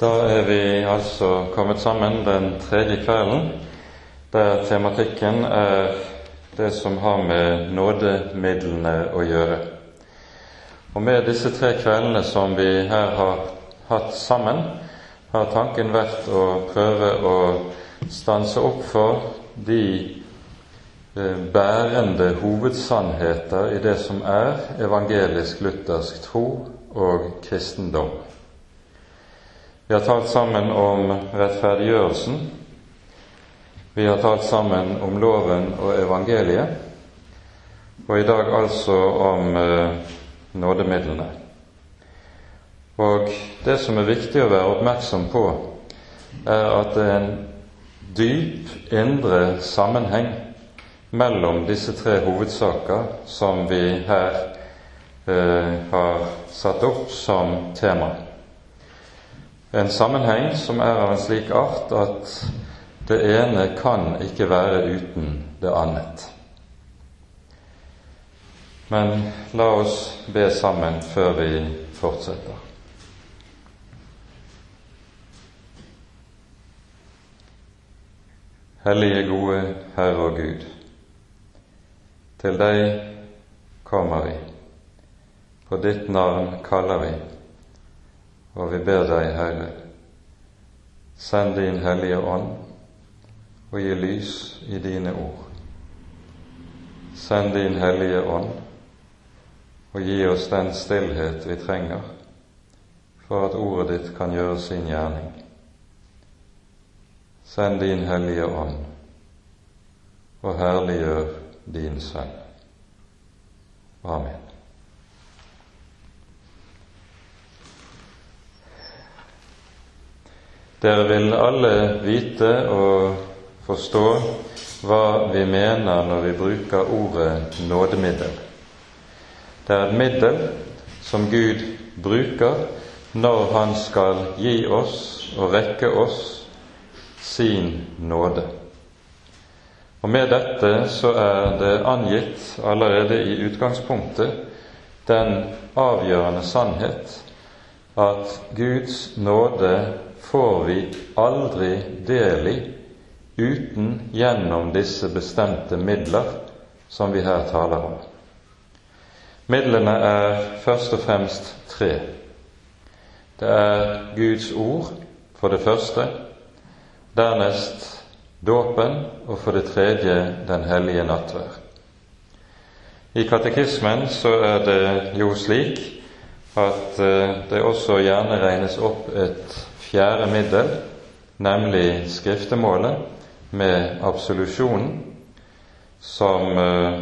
Da er vi altså kommet sammen den tredje kvelden, der tematikken er det som har med nådemidlene å gjøre. Og med disse tre kveldene som vi her har hatt sammen, har tanken vært å prøve å stanse opp for de eh, bærende hovedsannheter i det som er evangelisk-luthersk tro og kristendom. Vi har talt sammen om rettferdiggjørelsen. Vi har talt sammen om loven og evangeliet, og i dag altså om eh, nådemidlene. Og det som er viktig å være oppmerksom på, er at det er en dyp indre sammenheng mellom disse tre hovedsaker som vi her eh, har satt opp som tema en sammenheng som er av en slik art at det ene kan ikke være uten det annet. Men la oss be sammen før vi fortsetter. Hellige, gode Herre og Gud. Til deg kommer vi. På ditt navn kaller vi. Og vi ber deg, Herre, send din Hellige Ånd og gi lys i dine ord. Send din Hellige Ånd og gi oss den stillhet vi trenger for at ordet ditt kan gjøre sin gjerning. Send din Hellige Ånd og herliggjør din Sønn. Amen. Dere vil alle vite og forstå hva vi mener når vi bruker ordet nådemiddel. Det er et middel som Gud bruker når Han skal gi oss og rekke oss sin nåde. Og Med dette så er det angitt allerede i utgangspunktet den avgjørende sannhet at Guds nåde får vi aldri del i uten gjennom disse bestemte midler som vi her taler om. Midlene er først og fremst tre. Det er Guds ord for det første, dernest dåpen og for det tredje Den hellige nattverd. I katekismen så er det jo slik at eh, det også gjerne regnes opp et fjerde middel, nemlig skriftemålet med absolusjonen, som eh,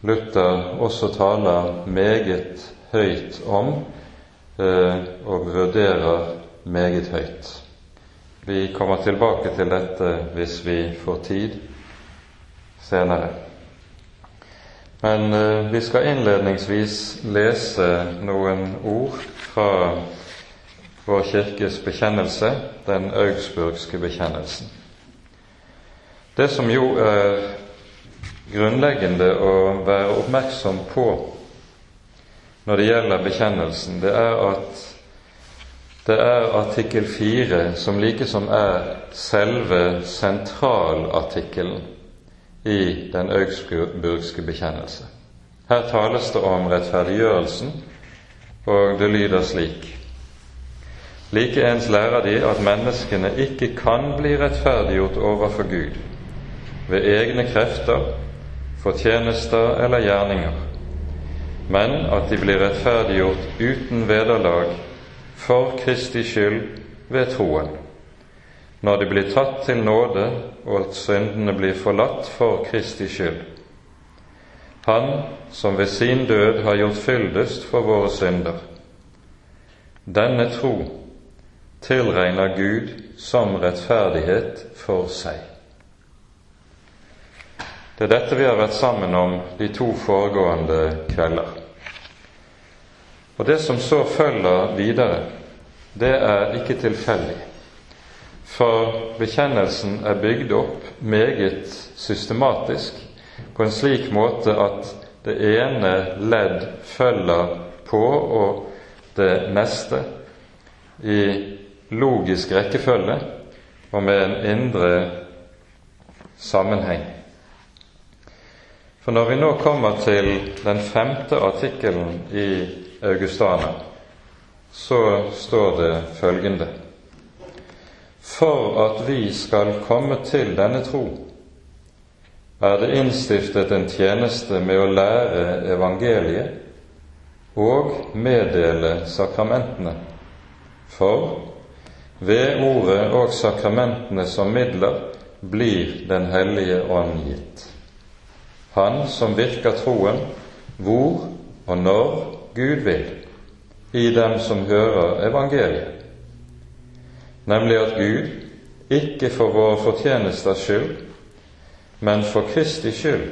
Luther også taler meget høyt om eh, og vurderer meget høyt. Vi kommer tilbake til dette hvis vi får tid senere. Men eh, vi skal innledningsvis lese noen ord fra vår kirkes bekjennelse, den augsburgske bekjennelsen. Det som jo er grunnleggende å være oppmerksom på når det gjelder bekjennelsen, det er at det er artikkel 4 som likesom er selve sentralartikkelen i den augsburgske bekjennelse. Her tales det om rettferdiggjørelsen, og det lyder slik Likeens lærer de at menneskene ikke kan bli rettferdiggjort overfor Gud ved egne krefter, fortjenester eller gjerninger, men at de blir rettferdiggjort uten vederlag for Kristi skyld ved troen, når de blir tatt til nåde og at syndene blir forlatt for Kristi skyld. Han som ved sin død har gjort fyldest for våre synder. Denne tro tilregner Gud som rettferdighet for seg. Det er dette vi har vært sammen om de to foregående kvelder. Og Det som så følger videre, det er ikke tilfeldig. For bekjennelsen er bygd opp meget systematisk på en slik måte at det ene ledd følger på og det neste i logisk rekkefølge og med en indre sammenheng. For når vi nå kommer til den femte artikkelen i Augustana, så står det følgende For at vi skal komme til denne tro, er det innstiftet en tjeneste med å lære evangeliet og meddele sakramentene. For ved ordet og sakramentene som midler blir Den hellige ånd gitt. Han som virker troen hvor og når Gud vil, i dem som hører evangeliet, nemlig at Gud, ikke for våre fortjenesters skyld, men for Kristi skyld,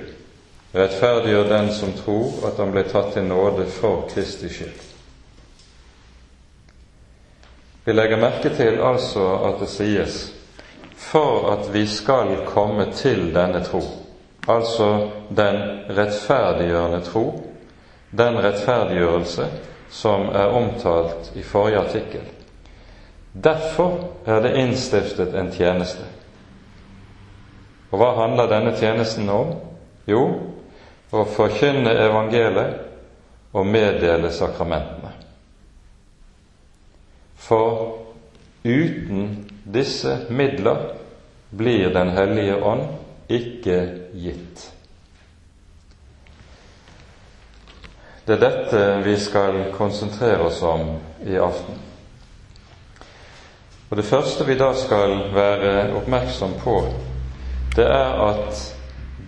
rettferdiggjør den som tror at han ble tatt til nåde for Kristi skyld. Vi legger merke til altså at det sies for at vi skal komme til denne tro, altså den rettferdiggjørende tro, den rettferdiggjørelse som er omtalt i forrige artikkel. Derfor er det innstiftet en tjeneste. Og hva handler denne tjenesten om? Jo, å forkynne evangeliet og meddele sakramentene. For uten disse midler blir Den hellige ånd ikke gitt. Det er dette vi skal konsentrere oss om i aften. Og Det første vi da skal være oppmerksom på, det er at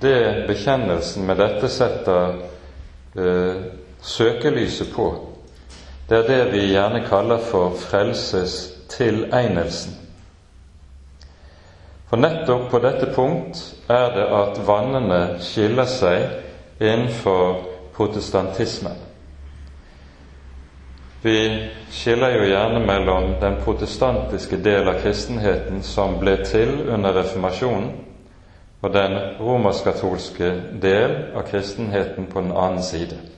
det bekjennelsen med dette setter eh, søkelyset på, det er det vi gjerne kaller for frelsestilegnelsen. For nettopp på dette punkt er det at vannene skiller seg innenfor protestantismen. Vi skiller jo gjerne mellom den protestantiske del av kristenheten som ble til under reformasjonen, og den romersk-katolske del av kristenheten på den annen side.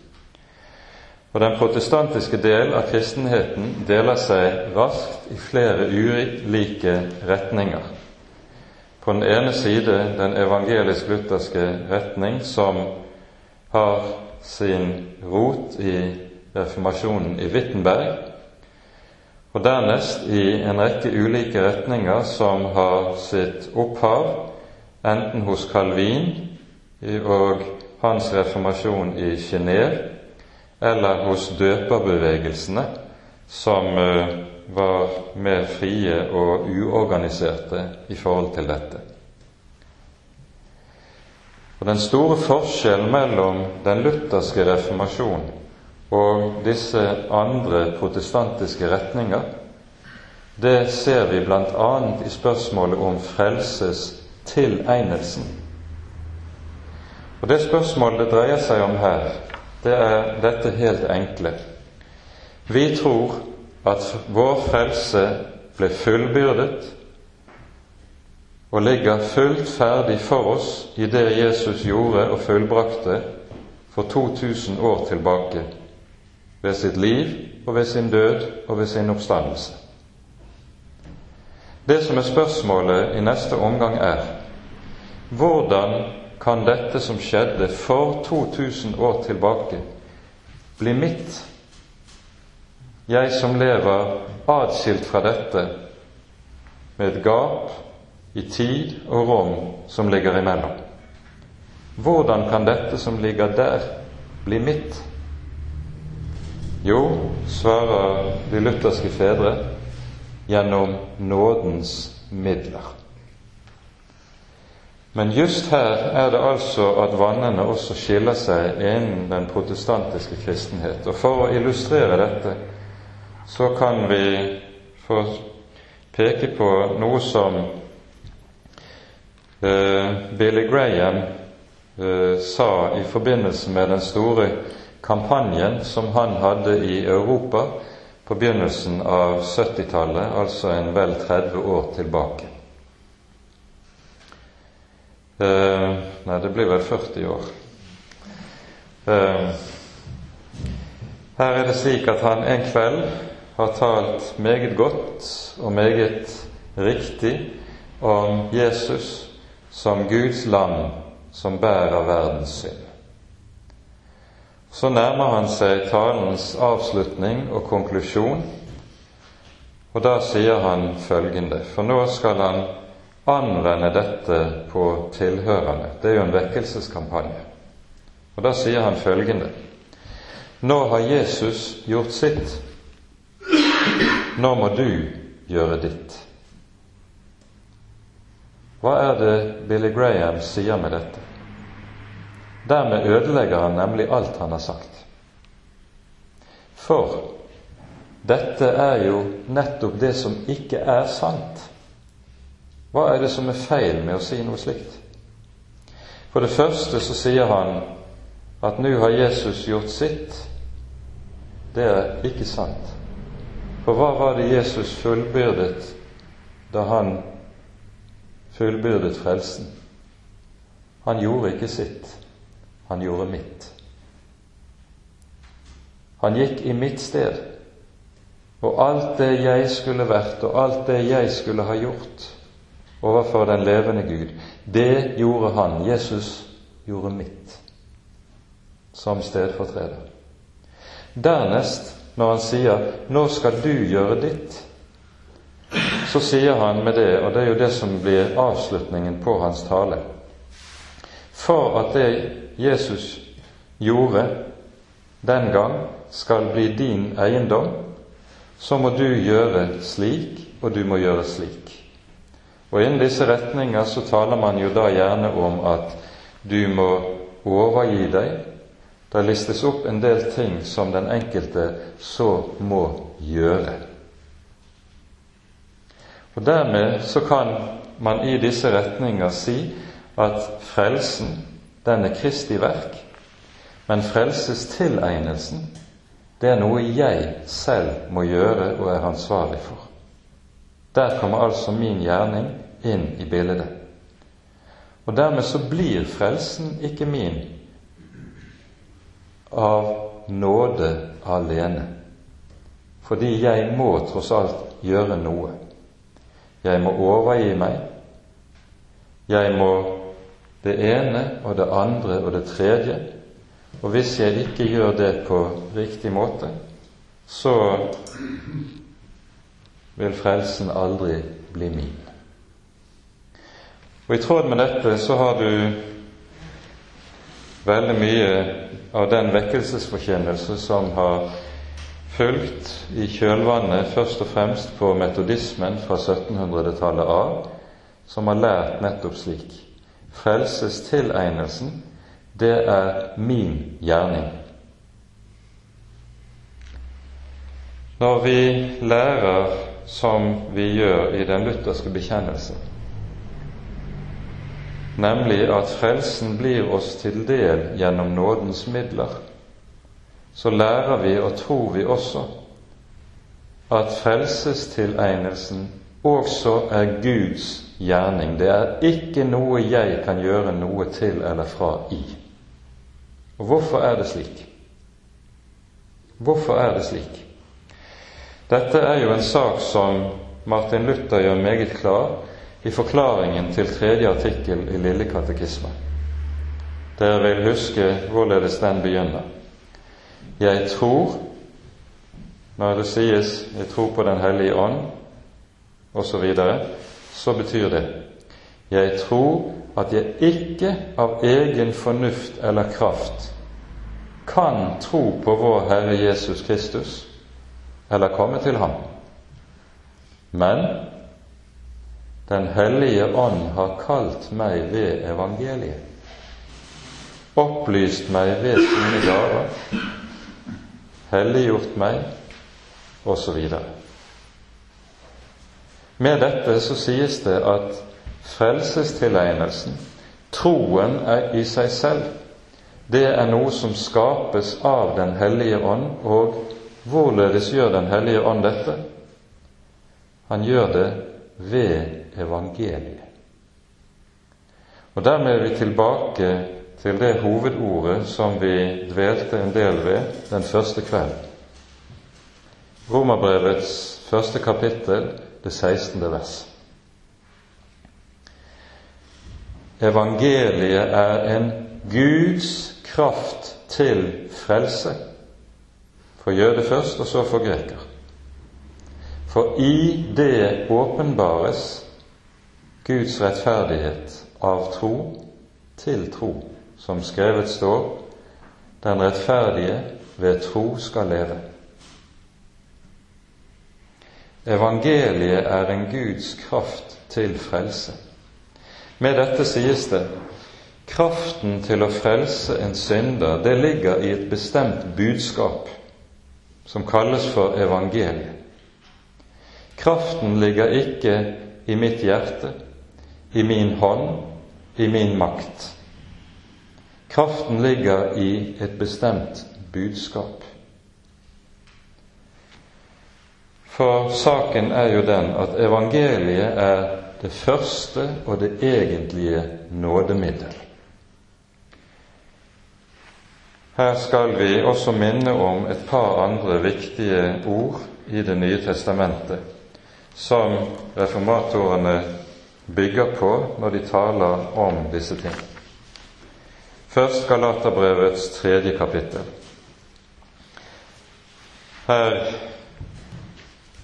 Og Den protestantiske del av kristenheten deler seg raskt i flere ulike retninger. På den ene side den evangelisk-lutherske retning, som har sin rot i reformasjonen i Wittenberg, og dernest i en rekke ulike retninger som har sitt opphav enten hos Calvin og hans reformasjon i Genéve eller hos døperbevegelsene, som eh, var mer frie og uorganiserte i forhold til dette. Og Den store forskjellen mellom den lutherske reformasjon og disse andre protestantiske retninger, det ser vi bl.a. i spørsmålet om frelsestilegnelsen. Og Det spørsmålet det dreier seg om her, det er dette helt enkle. Vi tror at vår frelse ble fullbyrdet og ligger fullt ferdig for oss i det Jesus gjorde og fullbrakte for 2000 år tilbake, ved sitt liv og ved sin død og ved sin oppstandelse. Det som er spørsmålet i neste omgang, er hvordan kan dette som skjedde for 2000 år tilbake, bli mitt, jeg som lever atskilt fra dette, med et gap i tid og rom som ligger imellom. Hvordan kan dette som ligger der, bli mitt? Jo, svarer de lutherske fedre, gjennom nådens midler. Men just her er det altså at vannene også skiller seg innen den protestantiske kristenhet. Og For å illustrere dette så kan vi få peke på noe som eh, Billy Graham eh, sa i forbindelse med den store kampanjen som han hadde i Europa på begynnelsen av 70-tallet, altså en vel 30 år tilbake. Eh, nei, det blir vel 40 år. Eh, her er det slik at han en kveld har talt meget godt og meget riktig om Jesus som Guds lam som bærer verdens synd. Så nærmer han seg talens avslutning og konklusjon, og da sier han følgende, for nå skal han anvende dette på tilhørerne. Det er jo en vekkelseskampanje. Og da sier han følgende Nå har Jesus gjort sitt. Nå må du gjøre ditt. Hva er det Billy Graham sier med dette? Dermed ødelegger han nemlig alt han har sagt. For dette er jo nettopp det som ikke er sant. Hva er det som er feil med å si noe slikt? For det første så sier han at nå har Jesus gjort sitt. Det er ikke sant. For hva var det Jesus fullbyrdet da han fullbyrdet frelsen? Han gjorde ikke sitt, han gjorde mitt. Han gikk i mitt sted, og alt det jeg skulle vært, og alt det jeg skulle ha gjort overfor den levende Gud, det gjorde han. Jesus gjorde mitt som stedfortreder. Dernest, når han sier 'nå skal du gjøre ditt', så sier han med det, og det er jo det som blir avslutningen på hans tale For at det Jesus gjorde den gang, skal bli din eiendom, så må du gjøre slik, og du må gjøre slik. Og innen disse retninger så taler man jo da gjerne om at du må overgi deg, det listes opp en del ting som den enkelte så må gjøre. Og Dermed så kan man i disse retninger si at frelsen, den er Kristi verk, men frelsestilegnelsen, det er noe jeg selv må gjøre og er ansvarlig for. Der kommer altså min gjerning inn i bildet. Og dermed så blir frelsen ikke min, av nåde alene. Fordi jeg må tross alt gjøre noe. Jeg må overgi meg. Jeg må det ene og det andre og det tredje. Og hvis jeg ikke gjør det på riktig måte, så vil frelsen aldri bli min. Og I tråd med dette så har du veldig mye av den vekkelsesforkynnelse som har fulgt i kjølvannet først og fremst på metodismen fra 1700-tallet av, som har lært nettopp slik. Frelsestilegnelsen, det er min gjerning. Når vi lærer som vi gjør i den lutherske bekjennelsen, nemlig at frelsen blir oss til del gjennom nådens midler, så lærer vi og tror vi også at frelsestilegnelsen også er Guds gjerning. Det er ikke noe jeg kan gjøre noe til eller fra i. Og hvorfor er det slik? Hvorfor er det slik? Dette er jo en sak som Martin Luther gjør meget klar i forklaringen til tredje artikkel i Lille katekisme. Dere vil huske hvorledes den begynner. Jeg tror Når det sies 'jeg tror på Den hellige ånd' osv., så, videre, så betyr det jeg tror at jeg ikke av egen fornuft eller kraft kan tro på vår Herre Jesus Kristus eller komme til ham. Men den hellige ånd har kalt meg ved evangeliet, opplyst meg ved sine gaver, helliggjort meg, osv. Med dette så sies det at frelsestilegnelsen, troen er i seg selv, det er noe som skapes av Den hellige ånd, og hvorledes gjør Den hellige ånd dette? Han gjør det ved evangeliet. Og Dermed er vi tilbake til det hovedordet som vi dvelte en del ved den første kvelden. Romerbrevets første kapittel, det 16. vers. Evangeliet er en Guds kraft til frelse, for jøde først, og så for greker. For i det åpenbares Guds rettferdighet av tro til tro, som skrevet står, den rettferdige ved tro skal leve. Evangeliet er en Guds kraft til frelse. Med dette sies det kraften til å frelse en synder, det ligger i et bestemt budskap som kalles for evangeliet. Kraften ligger ikke i mitt hjerte, i min hånd, i min makt. Kraften ligger i et bestemt budskap. For saken er jo den at evangeliet er det første og det egentlige nådemiddel. Her skal vi også minne om et par andre viktige ord i Det nye testamentet som reformatorene bygger på når de taler om disse ting. Først Galaterbrevets tredje kapittel. Her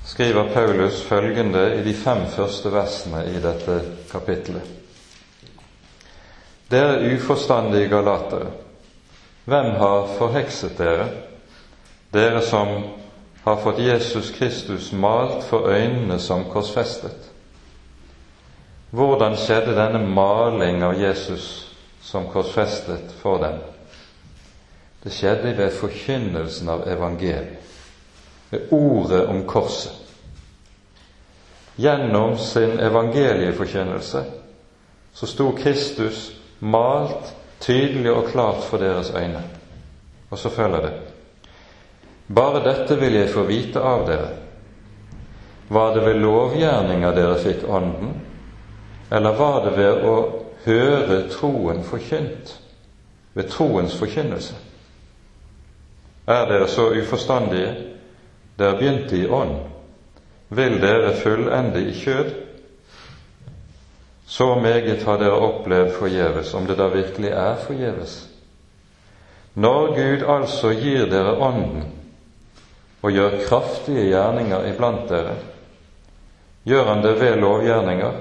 skriver Paulus følgende i de fem første versene i dette kapittelet. Dere uforstandige galatere, hvem har forhekset dere, dere som har fått Jesus Kristus malt for øynene som korsfestet? Hvordan skjedde denne maling av Jesus som korsfestet for dem? Det skjedde ved forkynnelsen av evangeliet, ved ordet om korset. Gjennom sin evangelieforkynnelse så sto Kristus malt tydelig og klart for deres øyne. Og så følger det Bare dette vil jeg få vite av dere. Var det ved lovgjerninger dere fikk Ånden, eller var det ved å høre troen forkynt, ved troens forkynnelse? Er dere så uforstandige? Dere begynte i ånd. Vil dere fullende i kjød? Så meget har dere opplevd forgjeves, om det da virkelig er forgjeves. Når Gud altså gir dere Ånden og gjør kraftige gjerninger iblant dere, gjør Han det ved lovgjerninger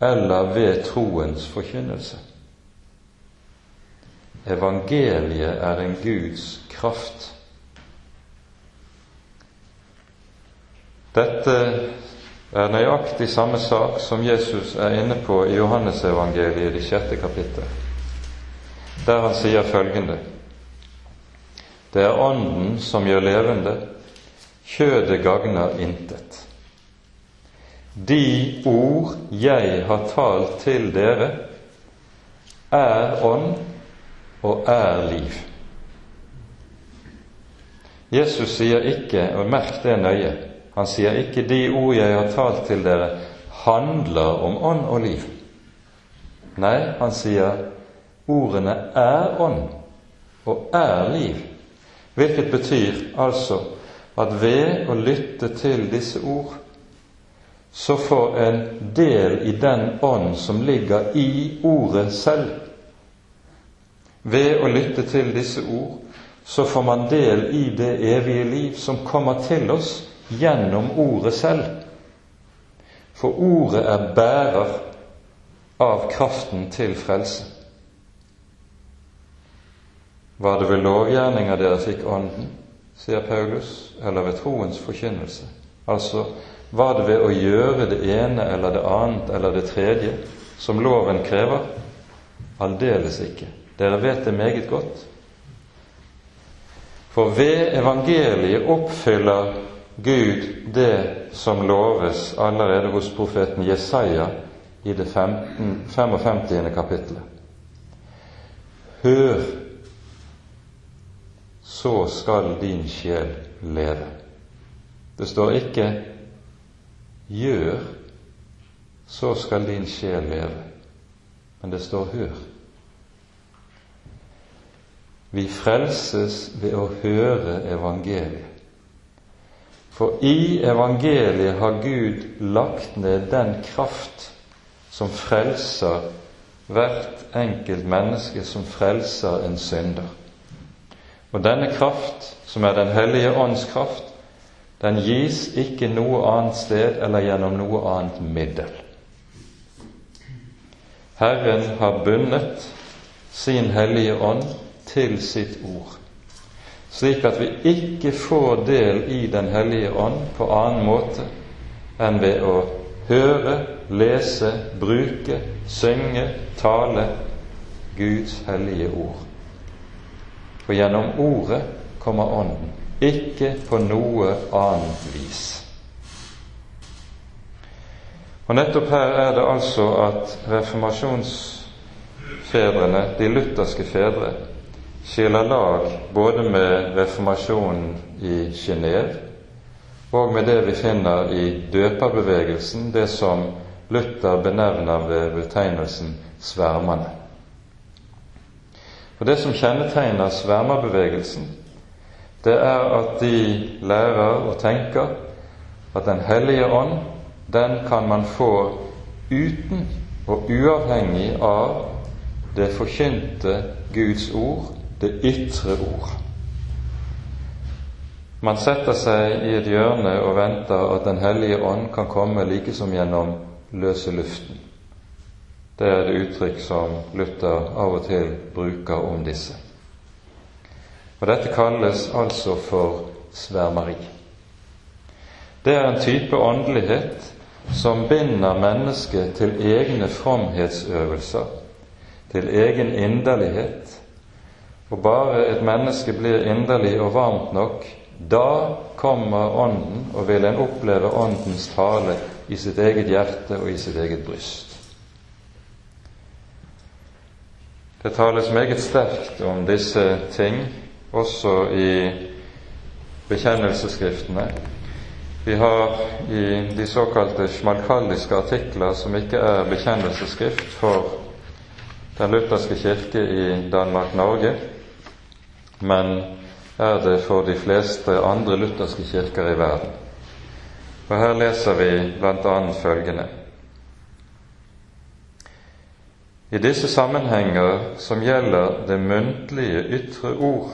eller ved troens forkynnelse? Evangeliet er en Guds kraft. Dette er nøyaktig samme sak som Jesus er inne på i Johannesevangeliet, det sjette kapittel, der han sier følgende Det er Ånden som gjør levende, kjødet gagner intet. De ord jeg har talt til dere, er ånd og er liv. Jesus sier ikke, og merk det nøye, han sier ikke 'de ord jeg har talt til dere, handler om ånd og liv'. Nei, han sier ordene er ånd og er liv. Hvilket betyr altså at ved å lytte til disse ord, så får en del i den ånd som ligger i ordet selv. Ved å lytte til disse ord, så får man del i det evige liv som kommer til oss gjennom ordet selv. For ordet er bærer av kraften til frelse. Var det ved lovgjerninger dere fikk Ånden, sier Paulus, eller ved troens forkynnelse? Altså, var det ved å gjøre det ene eller det annet eller det tredje som loven krever? Aldeles ikke. Dere vet det meget godt. For ved evangeliet oppfyller Gud det som loves allerede hos profeten Jesaja i det 15, 55. kapittelet. Hør, så skal din sjel leve. Det står ikke 'gjør, så skal din sjel leve', men det står 'hør'. Vi frelses ved å høre evangeliet. For i evangeliet har Gud lagt ned den kraft som frelser hvert enkelt menneske, som frelser en synder. Og denne kraft, som er Den hellige ånds kraft, den gis ikke noe annet sted eller gjennom noe annet middel. Herren har bundet sin Hellige Ånd til sitt ord, slik at vi ikke får del i Den hellige ånd på annen måte enn ved å høre, lese, bruke, synge, tale Guds hellige ord. For gjennom Ordet kommer Ånden, ikke på noe annet vis. Og Nettopp her er det altså at reformasjonsfedrene, de lutherske fedre, skiller lag både med reformasjonen i Genéve og med det vi finner i døperbevegelsen, det som Luther benevner ved betegnelsen svermerne. Og Det som kjennetegner svermerbevegelsen, det er at de lærer og tenker at Den hellige ånd den kan man få uten og uavhengig av det forkynte Guds ord, det ytre ord. Man setter seg i et hjørne og venter at Den hellige ånd kan komme like som gjennom løse luften. Det er det uttrykk som Luther av og til bruker om disse. Og Dette kalles altså for svermeri. Det er en type åndelighet som binder mennesket til egne fromhetsøvelser, til egen inderlighet. Og bare et menneske blir inderlig og varmt nok, da kommer Ånden, og vil en oppleve Åndens tale i sitt eget hjerte og i sitt eget bryst. Det tales meget sterkt om disse ting også i bekjennelsesskriftene. Vi har i de såkalte schmalkaldiske artikler, som ikke er bekjennelsesskrift for Den lutherske kirke i Danmark-Norge, men er det for de fleste andre lutherske kirker i verden. Og Her leser vi bl.a. følgende I disse sammenhenger som gjelder det muntlige ytre ord,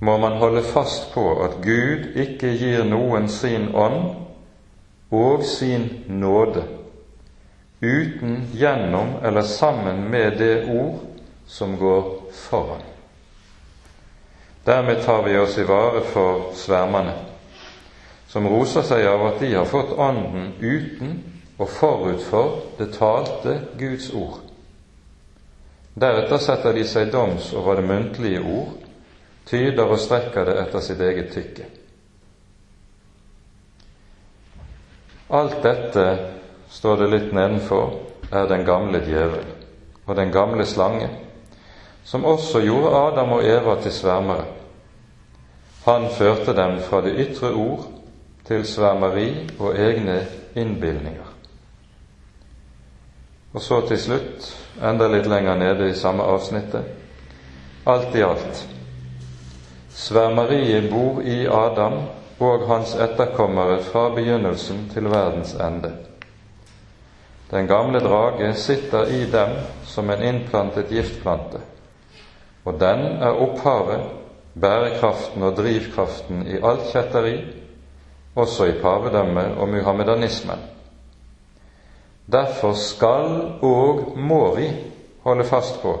må man holde fast på at Gud ikke gir noen sin ånd og sin nåde uten gjennom eller sammen med det ord som går foran. Dermed tar vi oss i vare for svermerne, som roser seg av at de har fått Ånden uten og forut for det talte Guds ord. Deretter setter de seg doms over det muntlige ord tyder og strekker det etter sitt eget tykke. Alt dette, står det litt nedenfor, er den gamle djevel og den gamle slange, som også gjorde Adam og Eva til svermere. Han førte dem fra det ytre ord til svermeri og egne innbilninger. Og så til slutt, enda litt lenger nede i samme avsnittet, alt i alt Svermeriet bor i Adam og hans etterkommere fra begynnelsen til verdens ende. Den gamle drage sitter i dem som en innplantet giftplante, og den er opphavet, bærekraften og drivkraften i alt kjetteri, også i pavedømmet og muhammedanismen. Derfor skal og må vi holde fast på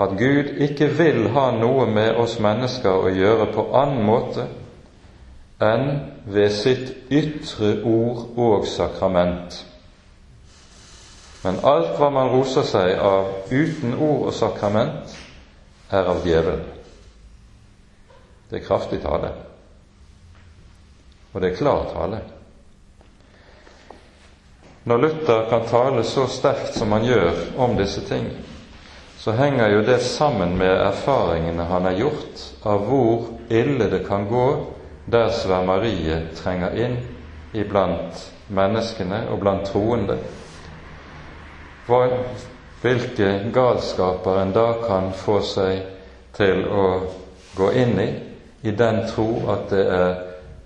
at Gud ikke vil ha noe med oss mennesker å gjøre på annen måte enn ved sitt ytre ord og sakrament. Men alt hva man roser seg av uten ord og sakrament, er av djevelen. Det er kraftig tale, og det er klar tale. Når Luther kan tale så sterkt som han gjør om disse ting, så henger jo det sammen med erfaringene han har gjort av hvor ille det kan gå der svermeriet trenger inn iblant menneskene og blant troende. Hva, hvilke galskaper en da kan få seg til å gå inn i, i den tro at det er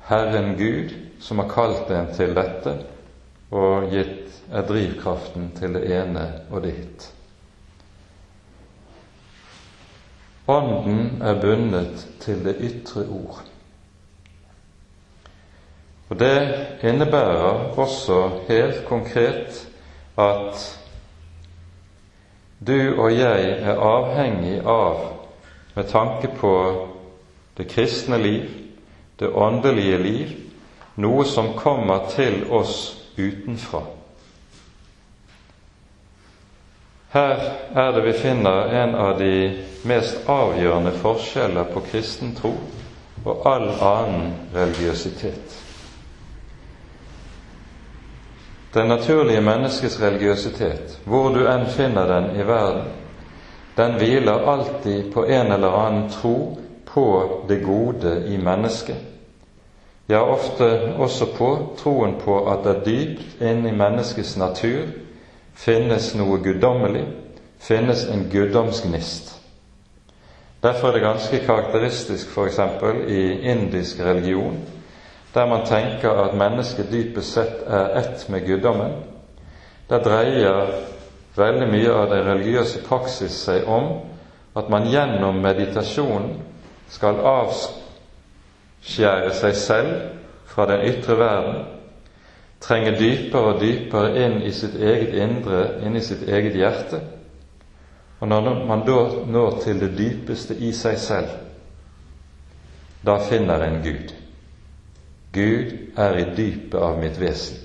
Herren Gud som har kalt en til dette og gitt er drivkraften til det ene og det hit. Ånden er bundet til det ytre ord. Og Det innebærer også helt konkret at du og jeg er avhengig av, med tanke på det kristne liv, det åndelige liv, noe som kommer til oss utenfra. Her er det vi finner en av de mest avgjørende forskjeller på kristen tro og all annen religiøsitet. Det naturlige menneskets religiøsitet, hvor du enn finner den i verden, den hviler alltid på en eller annen tro på det gode i mennesket. Ja, ofte også på troen på at det dypt inni menneskets natur finnes noe guddommelig, finnes en guddomsgnist. Derfor er det ganske karakteristisk f.eks. i indisk religion der man tenker at mennesket dypest sett er ett med guddommen. Der dreier veldig mye av den religiøse praksis seg om at man gjennom meditasjonen skal avskjære seg selv fra den ytre verden, trenge dypere og dypere inn i sitt eget indre, inn i sitt eget hjerte. Og når man da når til det dypeste i seg selv, da finner en Gud. Gud er i dypet av mitt vesen.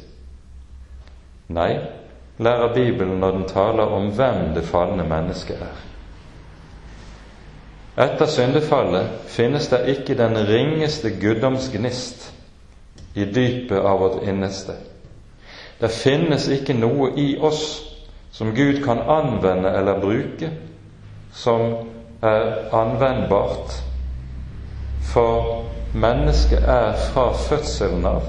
Nei, lærer Bibelen når den taler om hvem det falne mennesket er. Etter syndefallet finnes det ikke den ringeste guddomsgnist i dypet av vårt inneste. Det finnes ikke noe i oss som Gud kan anvende eller bruke, som er anvendbart for Mennesket er fra fødselen av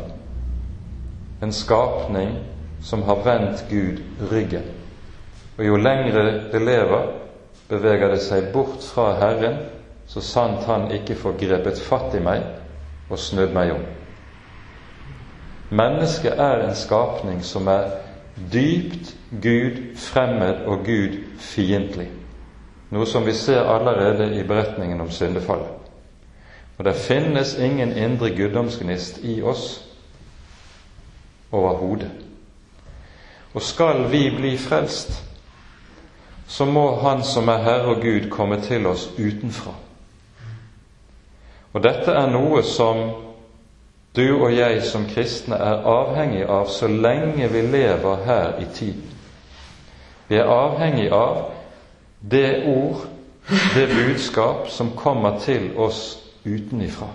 en skapning som har vendt Gud ryggen. Og jo lengre det lever, beveger det seg bort fra Herren, så sant Han ikke får grepet fatt i meg og snudd meg om. Mennesket er en skapning som er dypt Gud fremmed og Gud fiendtlig, noe som vi ser allerede i beretningen om syndefallet. Og det finnes ingen indre guddomsgnist i oss overhodet. Og skal vi bli frelst, så må Han som er Herre og Gud, komme til oss utenfra. Og dette er noe som du og jeg som kristne er avhengig av så lenge vi lever her i tiden. Vi er avhengig av det ord, det budskap, som kommer til oss utenifra.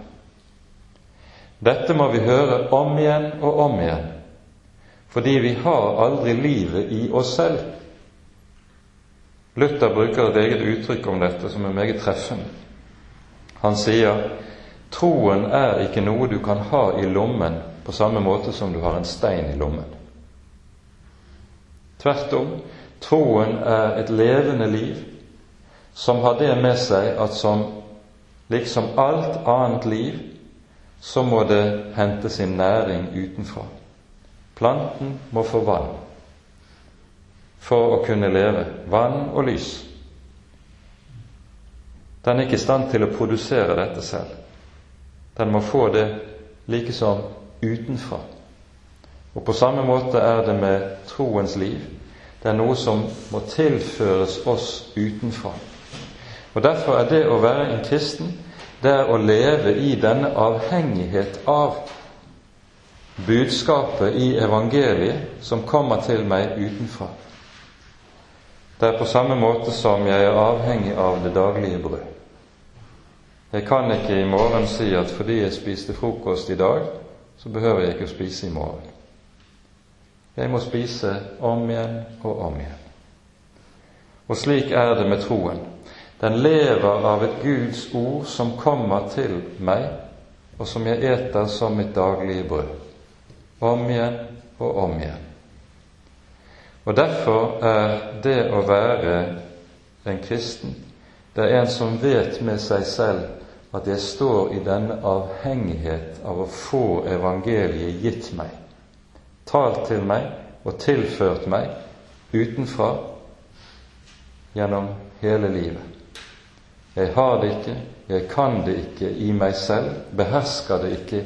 Dette må vi høre om igjen og om igjen, fordi vi har aldri livet i oss selv. Luther bruker et eget uttrykk om dette som er meget treffende. Han sier troen er ikke noe du kan ha i lommen på samme måte som du har en stein i lommen. Tvert om, troen er et levende liv som har det med seg at som Liksom alt annet liv så må det hente sin næring utenfra. Planten må få vann for å kunne leve. Vann og lys. Den er ikke i stand til å produsere dette selv. Den må få det like som utenfra. Og på samme måte er det med troens liv. Det er noe som må tilføres oss utenfra. Og Derfor er det å være en kristen det er å leve i denne avhengighet av budskapet i evangeliet som kommer til meg utenfra. Det er på samme måte som jeg er avhengig av det daglige brød. Jeg kan ikke i morgen si at fordi jeg spiste frokost i dag, så behøver jeg ikke å spise i morgen. Jeg må spise om igjen og om igjen. Og slik er det med troen. Den lever av et Guds ord som kommer til meg, og som jeg eter som mitt daglige brød. Om igjen og om igjen. Og Derfor er det å være en kristen det er en som vet med seg selv at jeg står i denne avhengighet av å få evangeliet gitt meg, talt til meg og tilført meg utenfra gjennom hele livet. Jeg har det ikke, jeg kan det ikke i meg selv, behersker det ikke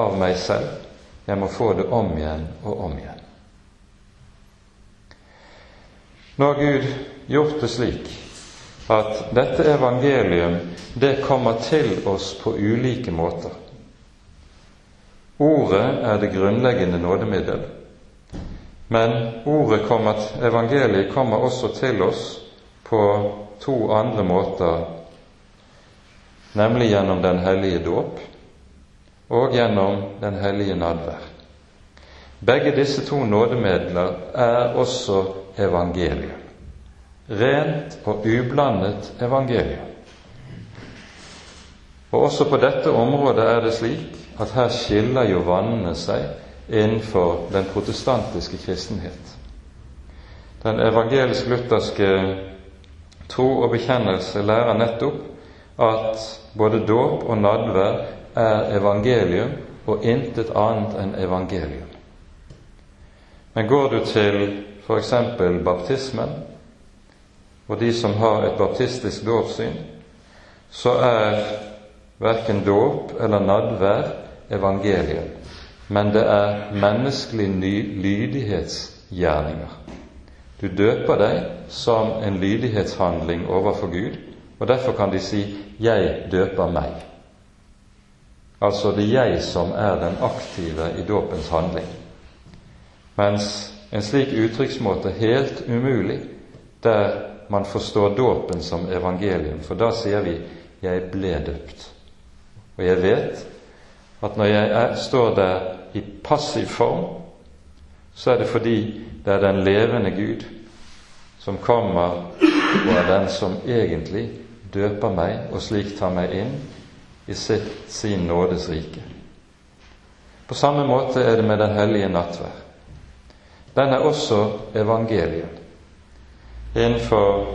av meg selv. Jeg må få det om igjen og om igjen. Nå har Gud gjort det slik at dette evangelium det kommer til oss på ulike måter. Ordet er det grunnleggende nådemiddel, men ordet kommer, evangeliet kommer også til oss på to andre måter, nemlig gjennom Den hellige dåp og gjennom Den hellige nadvær. Begge disse to nådemidler er også evangelium. Rent og ublandet evangeliet. Og også på dette området er det slik at her skiller jo vannene seg innenfor den protestantiske kristenhet. Den evangelisk-lutherske tro og bekjennelse lærer nettopp at både dåp og nadvær er evangelium og intet annet enn evangelium. Men går du til f.eks. baptismen, og de som har et baptistisk dåpssyn, så er verken dåp eller nadvær evangeliet, men det er menneskelige lydighetsgjerninger. Du døper deg som en lydighetshandling overfor Gud, og derfor kan de si 'jeg døper meg'. Altså det er jeg som er den aktive i dåpens handling. Mens en slik uttrykksmåte helt umulig der man forstår dåpen som evangelium, for da sier vi 'jeg ble døpt'. Og jeg vet at når jeg er, står der i passiv form, så er det fordi det er den levende Gud som kommer og er den som egentlig døper meg og slik tar meg inn i sitt, sin nådes rike. På samme måte er det med Den hellige nattvær. Den er også evangeliet. Innenfor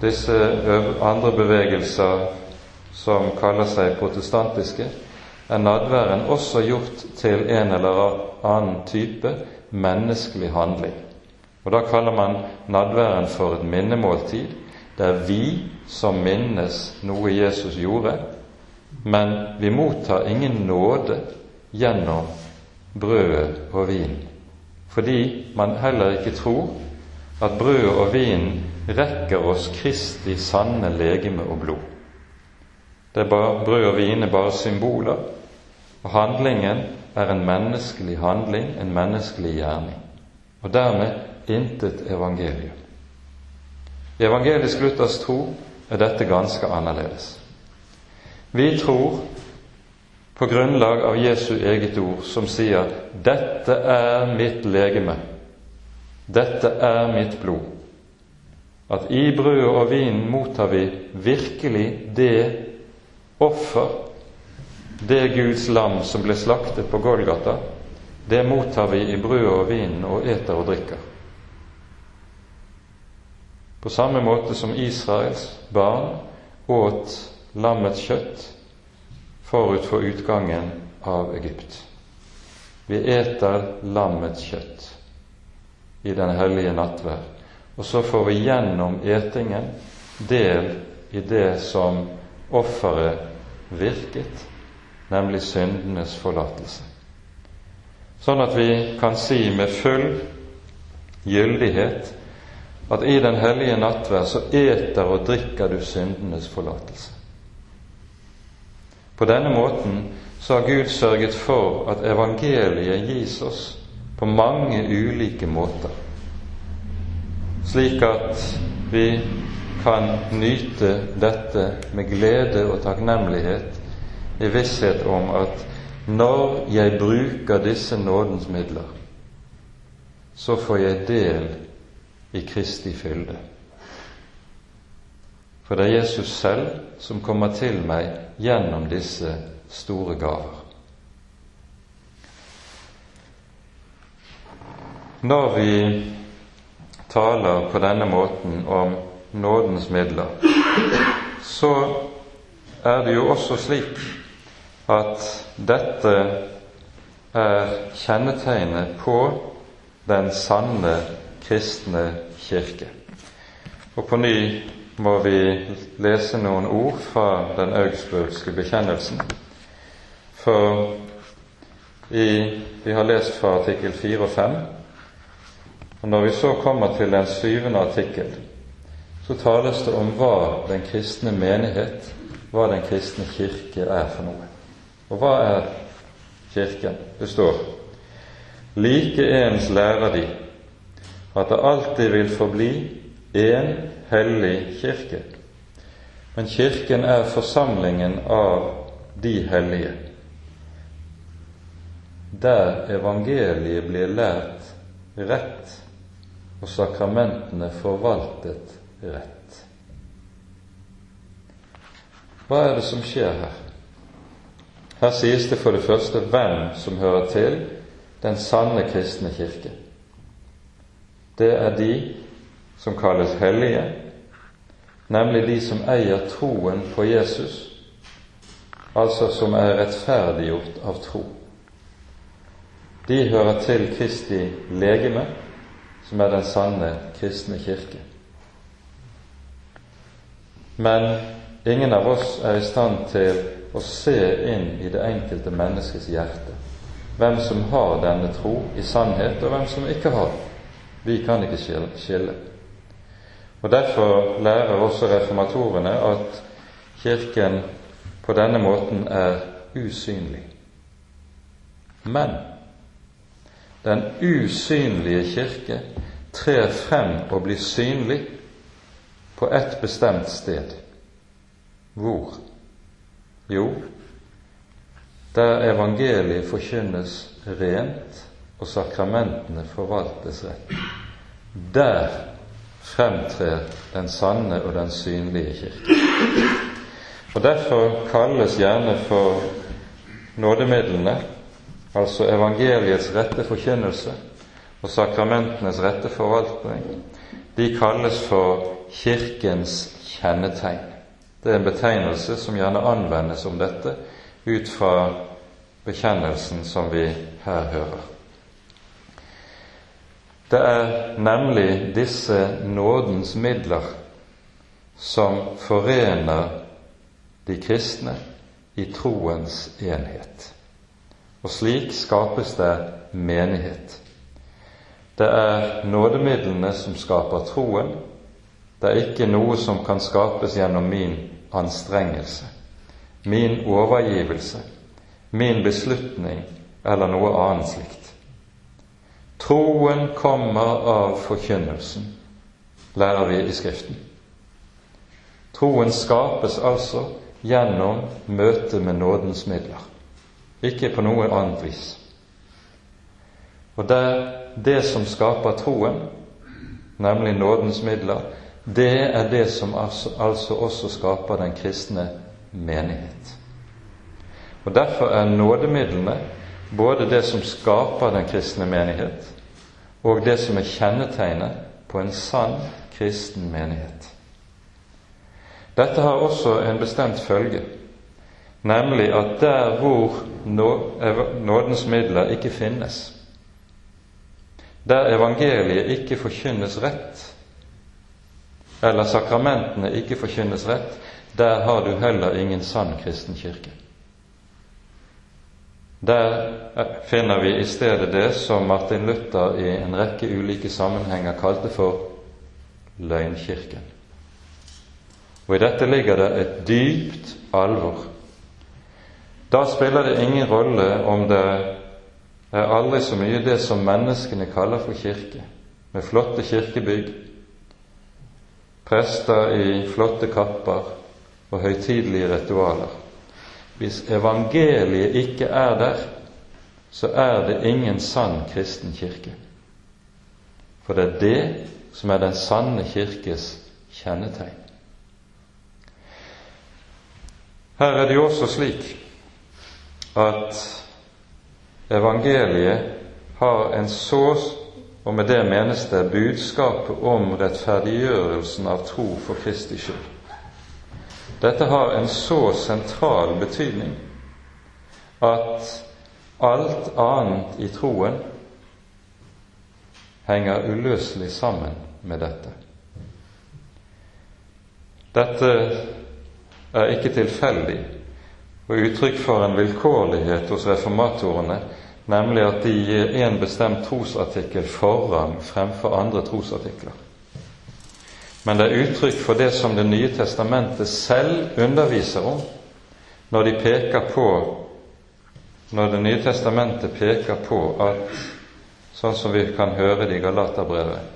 disse andre bevegelser som kaller seg protestantiske, er nadværen også gjort til en eller annen type menneskelig handling. Og Da kaller man nadværen for et minnemåltid. Det er vi som minnes noe Jesus gjorde, men vi mottar ingen nåde gjennom brødet og vinen, fordi man heller ikke tror at brød og vin rekker oss Kristi sanne legeme og blod. Det er bare, brød og vin er bare symboler, og handlingen er en menneskelig handling, en menneskelig gjerning, og dermed intet evangelium. I evangelisk Luthers tro er dette ganske annerledes. Vi tror på grunnlag av Jesu eget ord, som sier 'Dette er mitt legeme', 'Dette er mitt blod'. At i brødet og vinen mottar vi virkelig det offer, det Guds lam som ble slaktet på Golgata, det mottar vi i brødet og vinen og eter og drikker. På samme måte som Israels barn åt lammets kjøtt forut for utgangen av Egypt. Vi eter lammets kjøtt i den hellige nattverd, og så får vi gjennom etingen del i det som offeret virket, nemlig syndenes forlatelse. Sånn at vi kan si med full gyldighet at i den hellige nattverd så eter og drikker du syndenes forlatelse. På denne måten så har Gud sørget for at evangeliet gis oss på mange ulike måter, slik at vi kan nyte dette med glede og takknemlighet i visshet om at når jeg bruker disse nådens midler, så får jeg del i Kristi fylde. For det er Jesus selv som kommer til meg gjennom disse store gaver. Når vi taler på denne måten om nådens midler, så er det jo også slik at dette er kjennetegnet på den sanne kristne kirke. Og på ny må vi lese noen ord fra den augsburgske bekjennelsen. For i, vi har lest fra artikkel 4 og 5, og når vi så kommer til den syvende artikkel, så tales det om hva den kristne menighet, hva den kristne kirke er for noe. Og hva er Kirken? Det står like ens lærer de at det alltid vil forbli én hellig kirke. Men Kirken er forsamlingen av de hellige, der evangeliet blir lært rett og sakramentene forvaltet rett. Hva er det som skjer her? Her sies det for det første hvem som hører til den sanne kristne kirke. Det er de som kalles hellige, nemlig de som eier troen på Jesus, altså som er rettferdiggjort av tro. De hører til Kristi legeme, som er den sanne kristne kirke. Men ingen av oss er i stand til å se inn i det enkelte menneskets hjerte hvem som har denne tro i sannhet, og hvem som ikke har den. Vi kan ikke skille. Og Derfor lærer også reformatorene at Kirken på denne måten er usynlig. Men den usynlige kirke trer frem og blir synlig på et bestemt sted. Hvor? Jo, der evangeliet forkynnes rent og sakramentene forvaltes rett. Der fremtrer den sanne og den synlige kirke. Og Derfor kalles gjerne for nådemidlene, altså evangeliets rette forkynnelse og sakramentenes rette forvaltning, de kalles for Kirkens kjennetegn. Det er en betegnelse som gjerne anvendes om dette ut fra bekjennelsen som vi her hører. Det er nemlig disse nådens midler som forener de kristne i troens enhet. Og slik skapes det menighet. Det er nådemidlene som skaper troen. Det er ikke noe som kan skapes gjennom min anstrengelse, min overgivelse, min beslutning eller noe annet slikt. Troen kommer av forkynnelsen, lærer vi i Skriften. Troen skapes altså gjennom møtet med nådens midler, ikke på noe annet vis. Og det, det som skaper troen, nemlig nådens midler, det er det som altså, altså også skaper den kristne menighet. Og Derfor er nådemidlene både det som skaper den kristne menighet, og det som er kjennetegnet på en sann kristen menighet. Dette har også en bestemt følge, nemlig at der hvor nådens midler ikke finnes, der evangeliet ikke forkynnes rett, eller sakramentene ikke forkynnes rett, der har du heller ingen sann kristen kirke. Der finner vi i stedet det som Martin Luther i en rekke ulike sammenhenger kalte for løgnkirken. Og i dette ligger det et dypt alvor. Da spiller det ingen rolle om det er aldri så mye det som menneskene kaller for kirke, med flotte kirkebygg, prester i flotte kapper og høytidelige ritualer. Hvis evangeliet ikke er der, så er det ingen sann kristen kirke. For det er det som er den sanne kirkes kjennetegn. Her er det jo også slik at evangeliet har en så og med det menes det budskapet om rettferdiggjørelsen av tro for Kristi skyld. Dette har en så sentral betydning at alt annet i troen henger uløselig sammen med dette. Dette er ikke tilfeldig og uttrykk for en vilkårlighet hos reformatorene, nemlig at de gir en bestemt trosartikkel forrang fremfor andre trosartikler. Men det er uttrykk for det som Det nye testamentet selv underviser om når de peker på når Det nye testamentet peker på at, sånn som vi kan høre det i Galaterbrevet,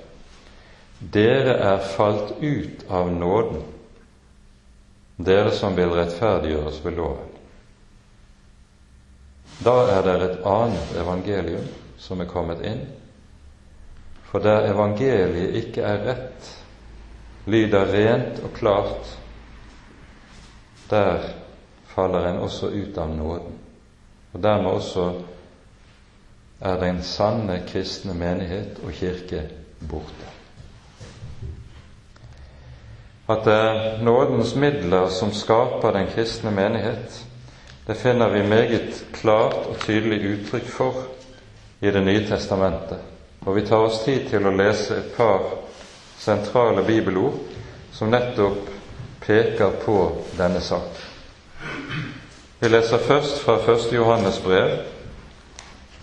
dere er falt ut av nåden, dere som vil rettferdiggjøres ved loven. Da er det et annet evangelium som er kommet inn. For der evangeliet ikke er rett, lyder rent og klart, der faller en også ut av nåden. Og dermed også er den sanne kristne menighet og kirke borte. At det er nådens midler som skaper den kristne menighet, det finner vi meget klart og tydelig uttrykk for i Det nye testamentet. Og vi tar oss tid til å lese et par sentrale bibelord som nettopp peker på denne sak. Vi leser først fra 1. Johannes brev,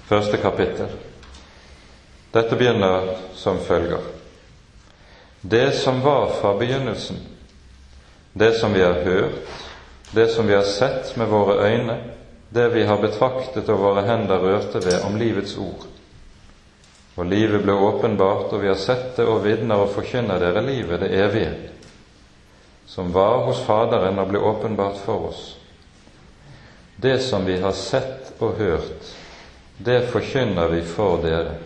første kapittel. Dette begynner som følger. Det som var fra begynnelsen, det som vi har hørt, det som vi har sett med våre øyne, det vi har betraktet og våre hender rørte ved om livets ord. Og livet ble åpenbart, og vi har sett det og vitner og forkynner dere livet, det evige, som var hos Faderen og ble åpenbart for oss. Det som vi har sett og hørt, det forkynner vi for dere,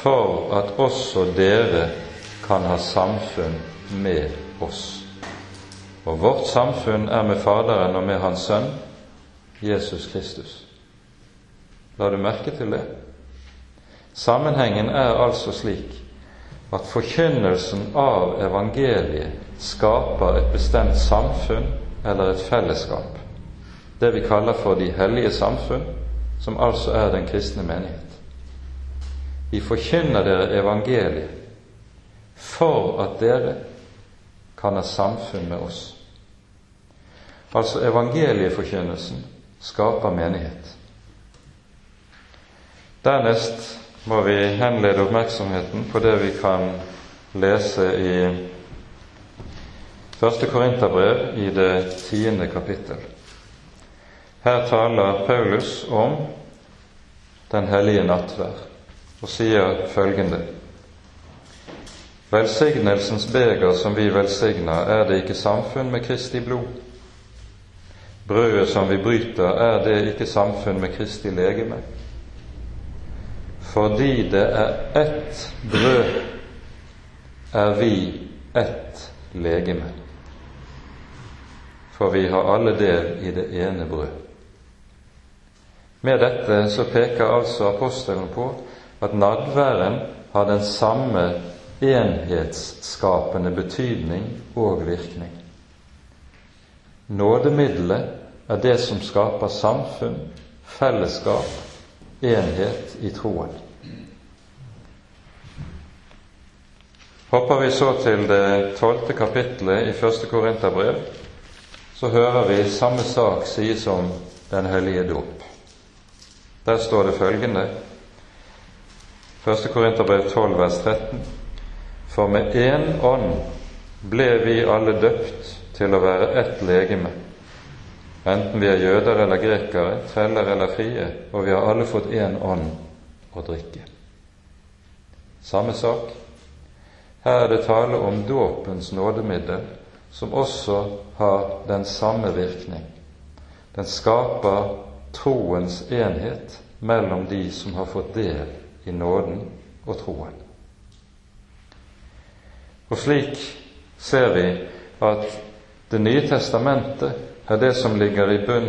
for at også dere kan ha samfunn med oss. Og vårt samfunn er med Faderen og med Hans Sønn, Jesus Kristus. La du merke til det? Sammenhengen er altså slik at forkynnelsen av evangeliet skaper et bestemt samfunn eller et fellesskap, det vi kaller for de hellige samfunn, som altså er den kristne menighet. Vi forkynner dere evangeliet for at dere kan ha samfunn med oss. Altså evangelieforkynnelsen skaper menighet. Dernest må vi henlede oppmerksomheten på det vi kan lese i Første Korinterbrev i det tiende kapittel. Her taler Paulus om den hellige nattverd og sier følgende Velsignelsens beger som vi velsigner, er det ikke samfunn med Kristi blod? Brødet som vi bryter, er det ikke samfunn med Kristi legeme? Fordi det er ett brød, er vi ett legeme. For vi har alle del i det ene brød. Med dette så peker altså apostelen på at nadværen har den samme enhetsskapende betydning og virkning. Nådemiddelet er det som skaper samfunn, fellesskap enhet i troen. Hopper vi så til det tolvte kapittelet i første Korinterbrev, så hører vi samme sak sies om Den hellige dop. Der står det følgende Første Korinterbrev 12, vers 13. For med én ånd ble vi alle døpt til å være ett legeme enten vi er jøder eller grekere, treller eller frie, og vi har alle fått én ånd å drikke. Samme sak. Her er det tale om dåpens nådemiddel, som også har den samme virkning. Den skaper troens enhet mellom de som har fått del i nåden og troen. Og slik ser vi at Det nye testamentet er det som ligger i bunn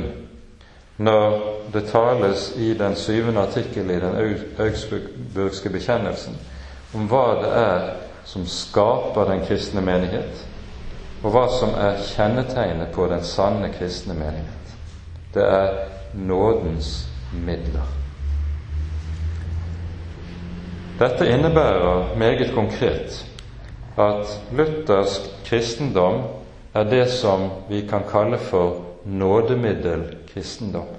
når det tales i den syvende artikkel i den augsburgske bekjennelsen om hva det er som skaper den kristne menighet. og hva som er kjennetegnet på den sanne kristne menighet. Det er nådens midler. Dette innebærer meget konkret at luthersk kristendom er det som vi kan kalle for nådemiddelkristendom.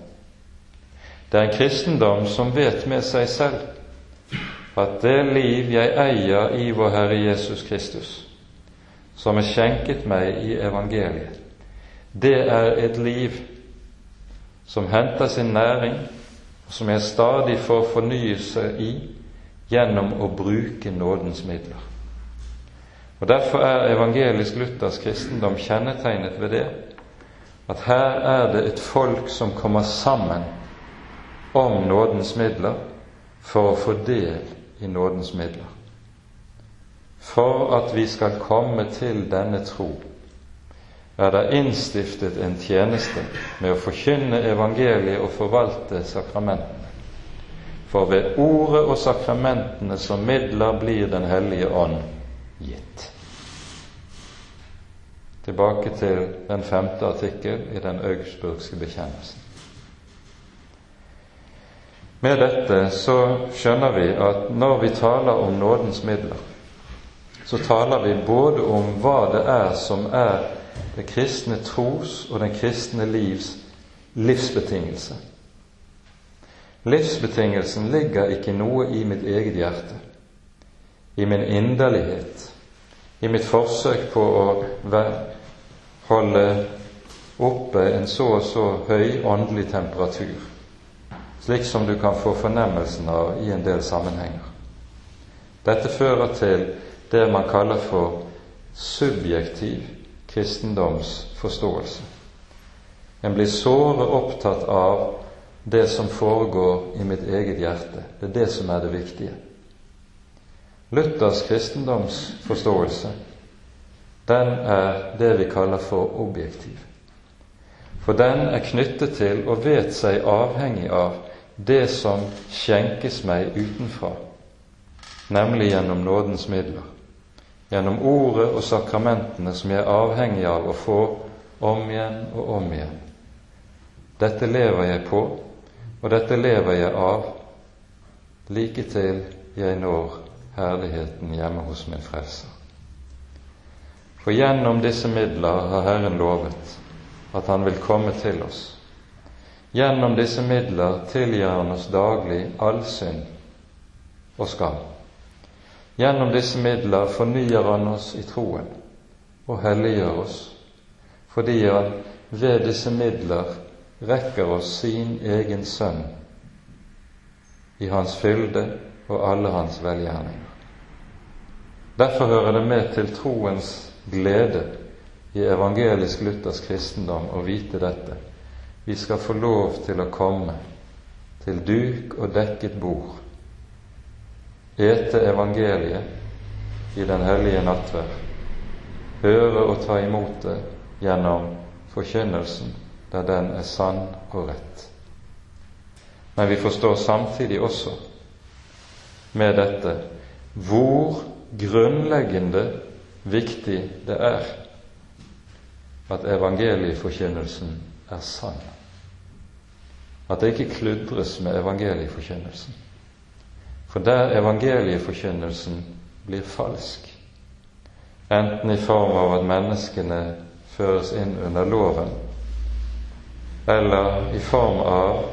Det er en kristendom som vet med seg selv at det liv jeg eier i vår Herre Jesus Kristus, som er skjenket meg i evangeliet, det er et liv som henter sin næring, og som jeg stadig får fornyelse i gjennom å bruke nådens midler. Og Derfor er evangelisk luthersk kristendom kjennetegnet ved det at her er det et folk som kommer sammen om nådens midler for å få del i nådens midler. For at vi skal komme til denne tro, er det innstiftet en tjeneste med å forkynne evangeliet og forvalte sakramentene. For ved ordet og sakramentene som midler blir Den hellige ånd gitt. Tilbake til den femte artikkel i den augsburgske bekjennelsen. Med dette så skjønner vi at når vi taler om nådens midler, så taler vi både om hva det er som er det kristne tros og den kristne livs livsbetingelse. Livsbetingelsen ligger ikke noe i mitt eget hjerte, i min inderlighet, i mitt forsøk på å holde oppe en så og så høy åndelig temperatur slik som du kan få fornemmelsen av i en del sammenhenger. Dette fører til det man kaller for subjektiv kristendomsforståelse. En blir såre opptatt av det som foregår i mitt eget hjerte. Det er det som er det viktige. Luthers kristendomsforståelse, den er det vi kaller for objektiv. For den er knyttet til og vet seg avhengig av det som skjenkes meg utenfra, nemlig gjennom nådens midler, gjennom ordet og sakramentene som jeg er avhengig av å få om igjen og om igjen. Dette lever jeg på, og dette lever jeg av, like til jeg når herligheten hjemme hos min Frelser. For gjennom disse midler har Herren lovet at Han vil komme til oss Gjennom disse midler tilgir Han oss daglig all synd og skam. Gjennom disse midler fornyer Han oss i troen og helliggjør oss, fordi Han ved disse midler rekker oss sin egen sønn i hans fylde og alle hans velgjerninger. Derfor hører det med til troens glede i evangelisk luthersk kristendom å vite dette vi skal få lov til å komme til duk og dekket bord, ete evangeliet i den hellige nattverd, høre og ta imot det gjennom forkynnelsen der den er sann og rett. Men vi forstår samtidig også med dette hvor grunnleggende viktig det er at evangelieforkynnelsen er sann at det ikke kludres med evangelieforkynnelsen. For der evangelieforkynnelsen blir falsk, enten i form av at menneskene føres inn under loven, eller i form av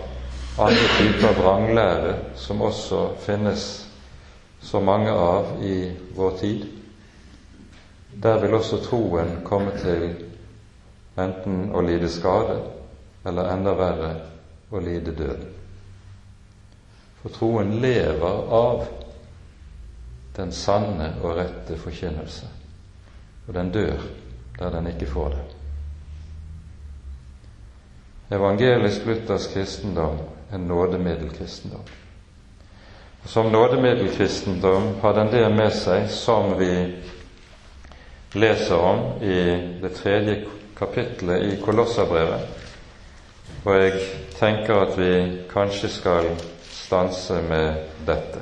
andre typer vranglære som også finnes så mange av i vår tid. Der vil også troen komme til enten å lide skade eller enda verre å lide død. For troen lever av den sanne og rette forkynnelse, og den dør der den ikke får det. Evangelisk luthersk kristendom er nådemiddelkristendom. Og Som nådemiddelkristendom har den det med seg som vi leser om i det tredje kapittelet i Kolosserbrevet, og jeg tenker at vi kanskje skal stanse med dette.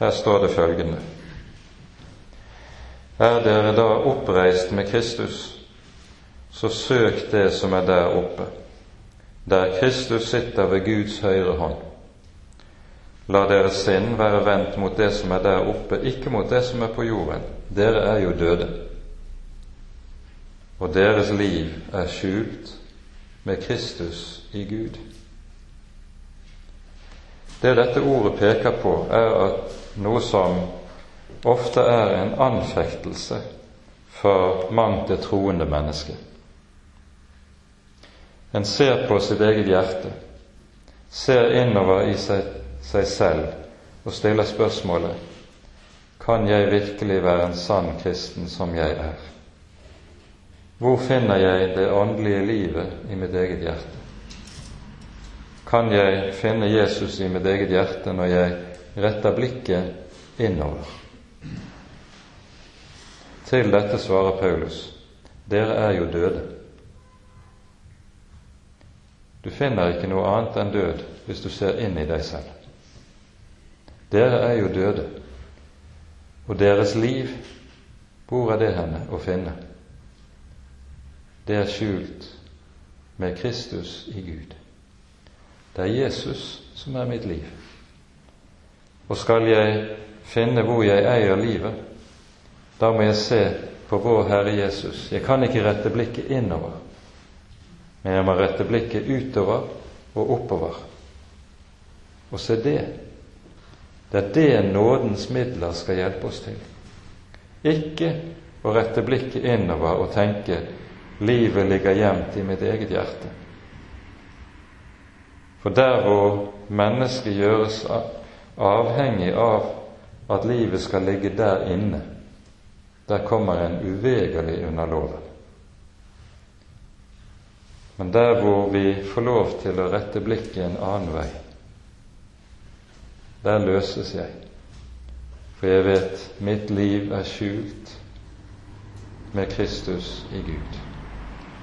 Her står det følgende Er dere da oppreist med Kristus, så søk det som er der oppe, der Kristus sitter ved Guds høyre hånd. La deres sinn være vendt mot det som er der oppe, ikke mot det som er på jorden. Dere er jo døde, og deres liv er skjult med Kristus i Gud. Det dette ordet peker på, er at noe som ofte er en anfektelse for mangt det troende mennesket. En ser på sitt eget hjerte, ser innover i seg, seg selv og stiller spørsmålet kan jeg virkelig være en sann kristen som jeg er? Hvor finner jeg det åndelige livet i mitt eget hjerte? kan jeg finne Jesus i mitt eget hjerte når jeg retter blikket innover. Til dette svarer Paulus, dere er jo døde. Du finner ikke noe annet enn død hvis du ser inn i deg selv. Dere er jo døde, og deres liv, hvor er det henne å finne? Det er skjult med Kristus i Gud. Det er Jesus som er mitt liv. Og skal jeg finne hvor jeg eier livet, da må jeg se på vår Herre Jesus. Jeg kan ikke rette blikket innover, men jeg må rette blikket utover og oppover. Og se det. Det er det nådens midler skal hjelpe oss til. Ikke å rette blikket innover og tenke livet ligger gjemt i mitt eget hjerte. For der hvor mennesket gjøres avhengig av at livet skal ligge der inne, der kommer en uvegerlig under loven. Men der hvor vi får lov til å rette blikket en annen vei, der løses jeg. For jeg vet mitt liv er skjult med Kristus i Gud.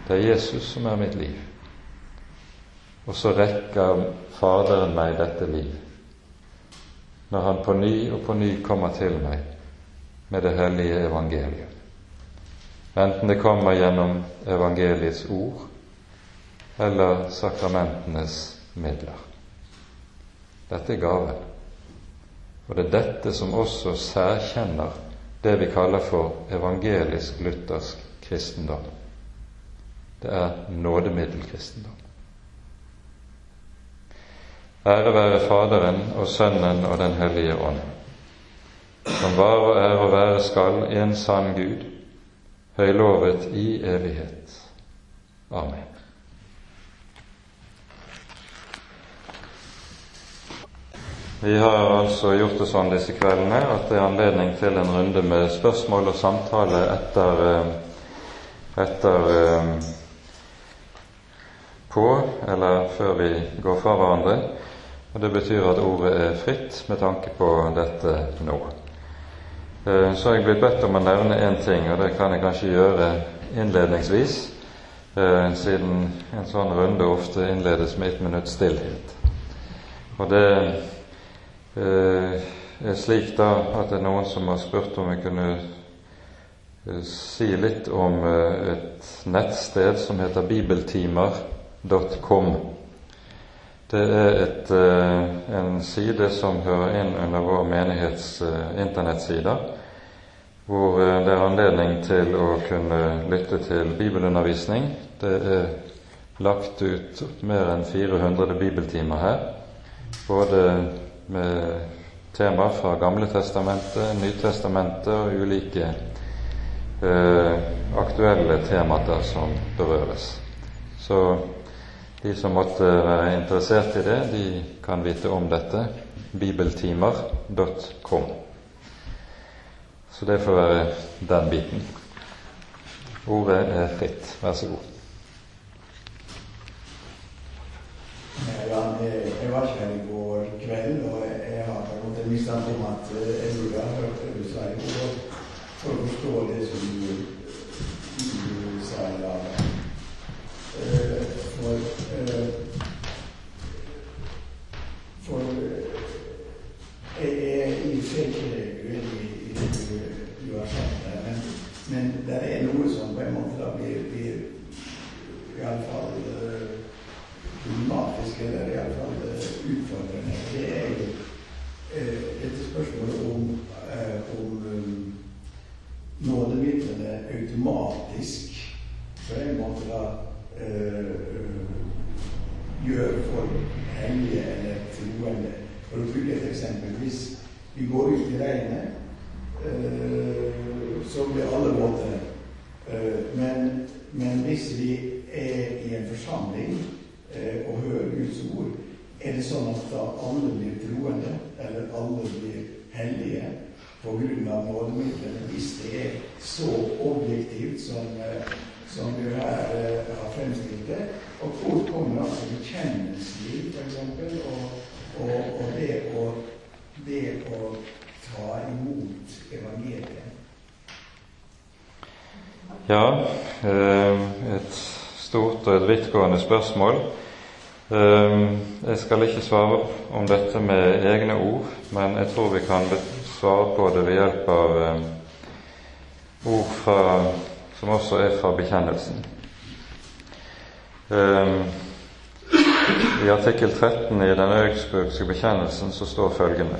Det er Jesus som er mitt liv. Og så rekker Faderen meg dette liv, når Han på ny og på ny kommer til meg med det hellige evangeliet. Enten det kommer gjennom evangeliets ord eller sakramentenes midler. Dette er gaven. Og det er dette som også særkjenner det vi kaller for evangelisk-luthersk kristendom. Det er nådemiddelkristendom. Ære være Faderen og Sønnen og Den hellige ånd, som var og er og være skal en sann Gud, høylovet i evighet. Amen. Vi har altså gjort det sånn disse kveldene at det er anledning til en runde med spørsmål og samtale etter, eh, etter eh, på, eller før vi går fra hverandre. Og Det betyr at ordet er fritt med tanke på dette nå. Eh, så har jeg blitt bedt om å nevne én ting, og det kan jeg kanskje gjøre innledningsvis, eh, siden en sånn runde ofte innledes med ett minutts stillhet. Og det eh, er slik da at det er noen som har spurt om jeg kunne si litt om et nettsted som heter bibeltimer.com. Det er et, eh, en side som hører inn under vår menighets eh, internettsider, hvor eh, det er anledning til å kunne lytte til bibelundervisning. Det er lagt ut mer enn 400 bibeltimer her, både med tema fra Gamle testamentet, Nytestamentet og ulike eh, aktuelle temaer som berøres. Så de som måtte være interessert i det, de kan vite om dette. bibeltimer.com. Så det får være den biten. Ordet er fritt. Vær så god. Jeg var ikke her i går kveld, og jeg har fått en mistanke om at eh, jeg burde ha hørt det du sa i går, for å forstå det som du, du sa i dag. For, eh, for jeg er i og for seg ikke uenig i det du, du har sagt der, men hellige eller troende. For å bruke et eksempel hvis vi går ut i regnet, uh, så blir alle våte. Uh, men, men, hvis vi er i en forsamling uh, og hører Guds ord, er det sånn at da alle blir troende, eller alle blir hellige nådemidlene, hvis det så objektivt som, som du her har fremstilt det? Og hvor kommer altså bekjennelsesliv, f.eks., og, og, og det å det å ta imot evangeliet? Ja, eh, et stort og et vidtgående spørsmål. Eh, jeg skal ikke svare om dette med egne ord, men jeg tror vi kan svare på det ved hjelp av eh, ord fra, som også er fra bekjennelsen. I artikkel 13 i den augsburgske bekjennelsen så står følgende.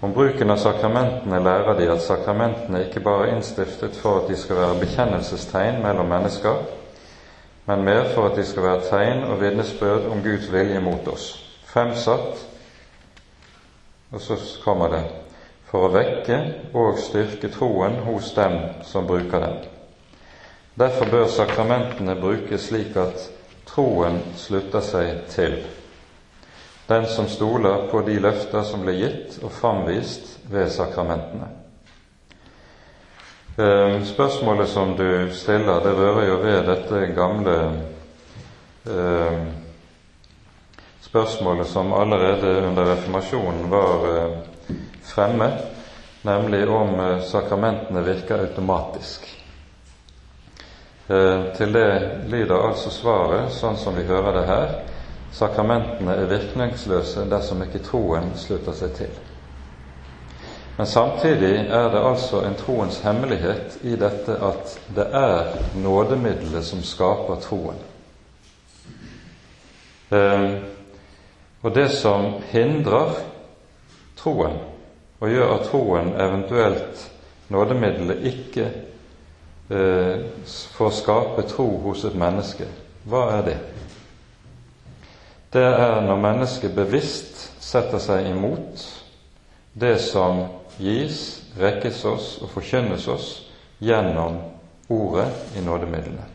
Om bruken av sakramentene lærer de at sakramentene ikke bare er innstiftet for at de skal være bekjennelsestegn mellom mennesker, men mer for at de skal være tegn og vitnesbyrd om Guds vilje mot oss, fremsatt Og så kommer det for å vekke og styrke troen hos dem som bruker dem. Derfor bør sakramentene brukes slik at troen slutter seg til den som stoler på de løfter som ble gitt og framvist ved sakramentene. Ehm, spørsmålet som du stiller, det rører jo ved dette gamle eh, spørsmålet som allerede under reformasjonen var eh, fremme, nemlig om eh, sakramentene virker automatisk. Eh, til det lyder altså svaret, sånn som vi hører det her, Sakramentene er virkningsløse dersom ikke troen slutter seg til. Men samtidig er det altså en troens hemmelighet i dette at det er nådemiddelet som skaper troen. Eh, og det som hindrer troen, og gjør at troen eventuelt nådemiddelet ikke eh, får skape tro hos et menneske, hva er det? det er når mennesket bevisst setter seg imot det som gis, rekkes oss og forkynnes oss gjennom ordet i nådemidlene.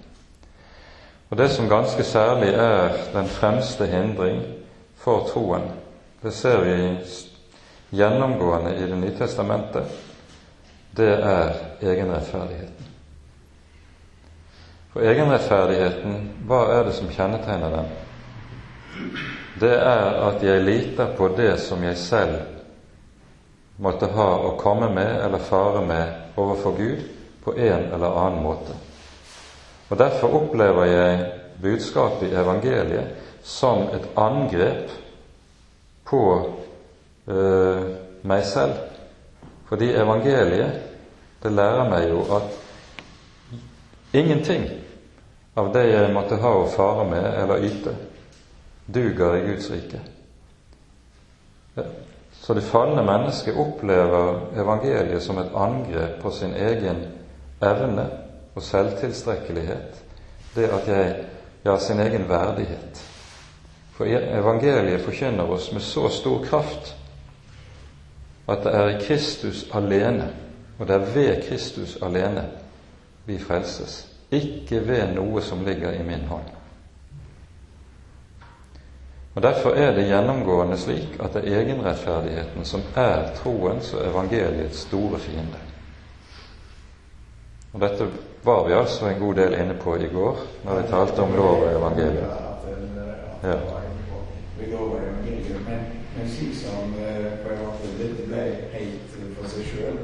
Og Det som ganske særlig er den fremste hindring for troen, det ser vi gjennomgående i Det nye testamentet, det er egenrettferdigheten. For egenrettferdigheten, hva er det som kjennetegner den? det er at jeg liter på det som jeg selv måtte ha å komme med eller fare med overfor Gud på en eller annen måte. Og Derfor opplever jeg budskapet i evangeliet som et angrep på øh, meg selv. Fordi evangeliet, det lærer meg jo at ingenting av det jeg måtte ha å fare med eller yte, duger i Guds rike. Så det falne mennesket opplever evangeliet som et angrep på sin egen evne og selvtilstrekkelighet, det at jeg ja, sin egen verdighet. For evangeliet forkynner oss med så stor kraft at det er i Kristus alene, og det er ved Kristus alene, vi frelses, ikke ved noe som ligger i min hånd. Og Derfor er det gjennomgående slik at det er egenrettferdigheten som er troens og evangeliets store fiende. Og Dette var vi altså en god del inne på i går når vi talte om lov og evangeliet. Ja. Men slik som eh, en måte dette ble helt for seg sjøl,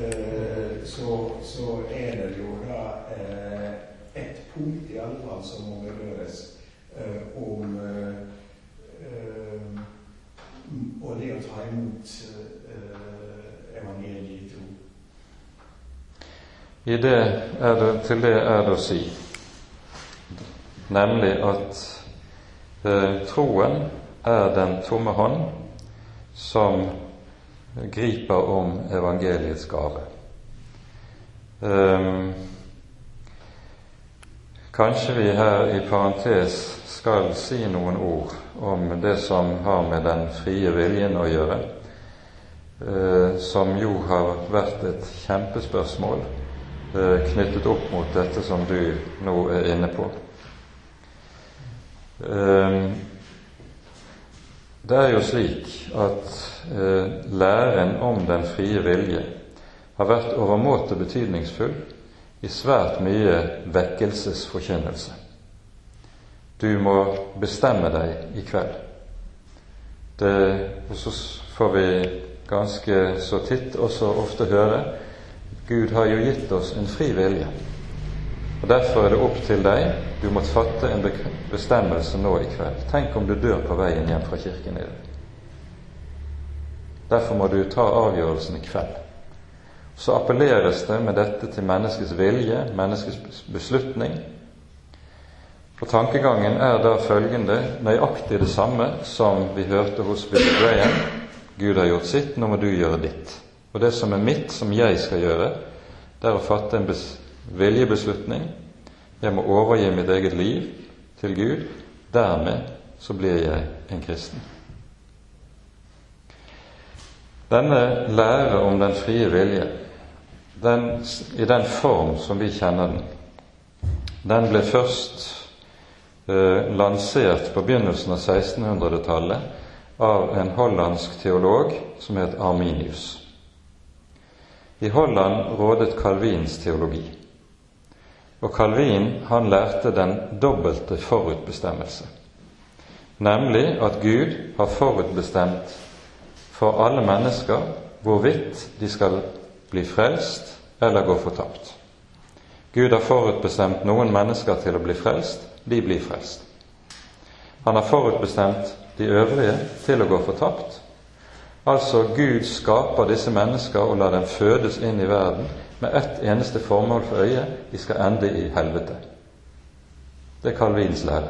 eh, så, så er det jo da eh, et punkt i alle fall som må berøres om Eh, og det å ta imot eh, evangeliet i tro. I det er det, til det er det å si nemlig at eh, troen er den tomme hånd som griper om evangeliets gave. Um, kanskje vi her i parentes skal si noen ord om det som har med den frie viljen å gjøre, uh, som jo har vært et kjempespørsmål uh, knyttet opp mot dette som du nå er inne på. Eh, det er jo slik at læren om den frie vilje har vært overmåte betydningsfull i svært mye vekkelsesforkynnelse. Du må bestemme deg i kveld. Det, og så får vi ganske så titt og så ofte høre Gud har jo gitt oss en fri vilje. Og Derfor er det opp til deg. Du måtte fatte en bestemmelse nå i kveld. Tenk om du dør på veien hjem fra kirken i dag. Derfor må du ta avgjørelsen i kveld så appelleres det med dette til menneskets vilje, menneskets beslutning. Og Tankegangen er da følgende nøyaktig det samme som vi hørte hos Billy Graham. Gud har gjort sitt, nå må du gjøre ditt. Og det som er mitt, som jeg skal gjøre, det er å fatte en viljebeslutning. Jeg må overgi mitt eget liv til Gud. Dermed så blir jeg en kristen. Denne lære om den frie vilje den, i den form som vi kjenner den, den ble først eh, lansert på begynnelsen av 1600-tallet av en hollandsk teolog som het Arminius. I Holland rådet Calvins teologi. Og Calvin han lærte den dobbelte forutbestemmelse, nemlig at Gud har forutbestemt for alle mennesker hvorvidt de skal bli frelst eller gå fortapt. Gud har forutbestemt noen mennesker til å bli frelst. De blir frelst. Han har forutbestemt de øvrige til å gå fortapt. Altså Gud skaper disse mennesker og lar dem fødes inn i verden med ett eneste formål for øyet de skal ende i helvete. Det er Calvins lære.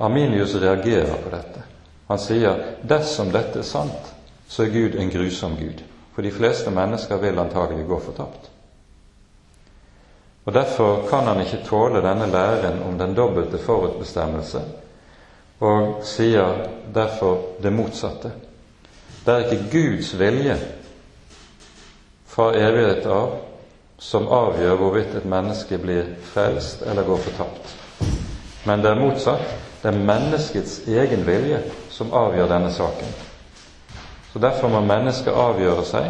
Arminius reagerer på dette. Han sier dersom dette er sant, så er Gud en grusom Gud for de fleste mennesker vil antagelig gå fortapt. Og Derfor kan han ikke tåle denne læren om den dobbelte forutbestemmelse, og sier derfor det motsatte. Det er ikke Guds vilje fra evighet av som avgjør hvorvidt et menneske blir frelst eller går fortapt. Men det er motsatt. Det er menneskets egen vilje som avgjør denne saken. Så Derfor må mennesket avgjøre seg,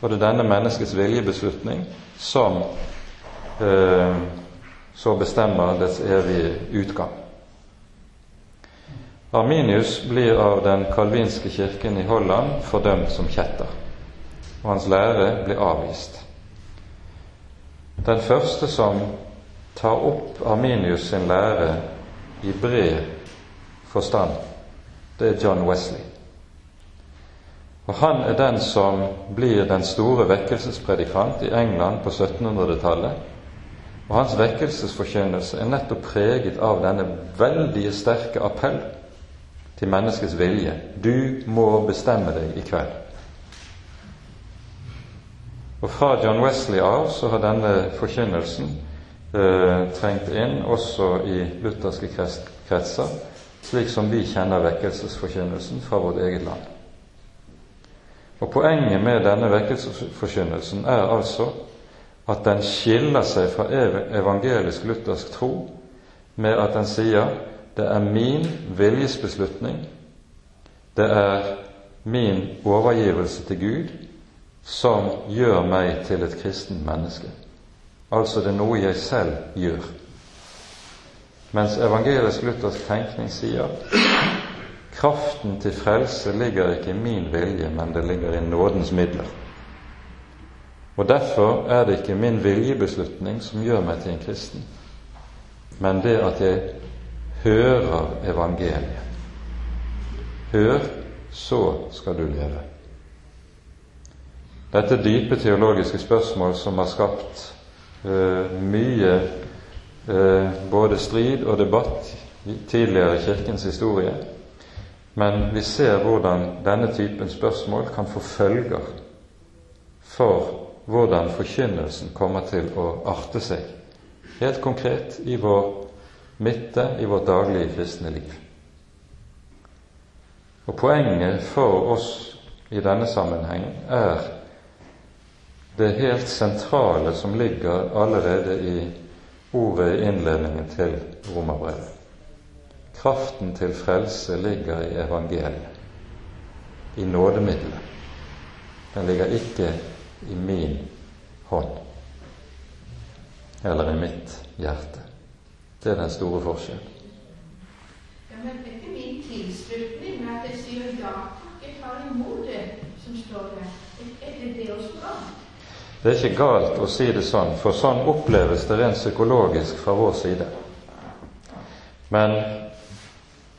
og det er denne menneskets viljebeslutning som eh, så bestemmer dets evige utgang. Arminius blir av den kalvinske kirken i Holland fordømt som kjetter, og hans lære blir avvist. Den første som tar opp Arminius sin lære i bred forstand, det er John Wesley. Og han er den som blir den store vekkelsespredikant i England på 1700-tallet. Og hans vekkelsesforkynnelse er nettopp preget av denne veldige sterke appell til menneskets vilje. Du må bestemme deg i kveld. Og fra John Wesley av så har denne forkynnelsen eh, trengt inn også i lutherske kretser, slik som vi kjenner vekkelsesforkynnelsen fra vårt eget land. Og Poenget med denne vekkelsesforkynnelsen er altså at den skiller seg fra evangelisk-luthersk tro med at den sier det er min viljesbeslutning, det er min overgivelse til Gud som gjør meg til et kristen menneske. Altså det er noe jeg selv gjør. Mens evangelisk-luthersk tenkning sier Kraften til frelse ligger ikke i min vilje, men det ligger i nådens midler. Og Derfor er det ikke min viljebeslutning som gjør meg til en kristen, men det at jeg hører evangeliet. Hør, så skal du leve. Dette dype teologiske spørsmål som har skapt uh, mye uh, både strid og debatt tidligere i Kirkens historie, men vi ser hvordan denne typen spørsmål kan få følger for hvordan forkynnelsen kommer til å arte seg, helt konkret i vår midte i vårt daglige kristne liv. Og Poenget for oss i denne sammenhengen er det helt sentrale som ligger allerede i ordet i innledningen til romerbrevet. Kraften til frelse ligger i evangeliet, i nådemiddelet. Den ligger ikke i min hånd eller i mitt hjerte. Det er den store forskjellen. Ja, men det er ikke min tilslutning at jeg sier ja takk, jeg tar imot det som står der. Er det det også bra? Det er ikke galt å si det sånn, for sånn oppleves det rent psykologisk fra vår side. Men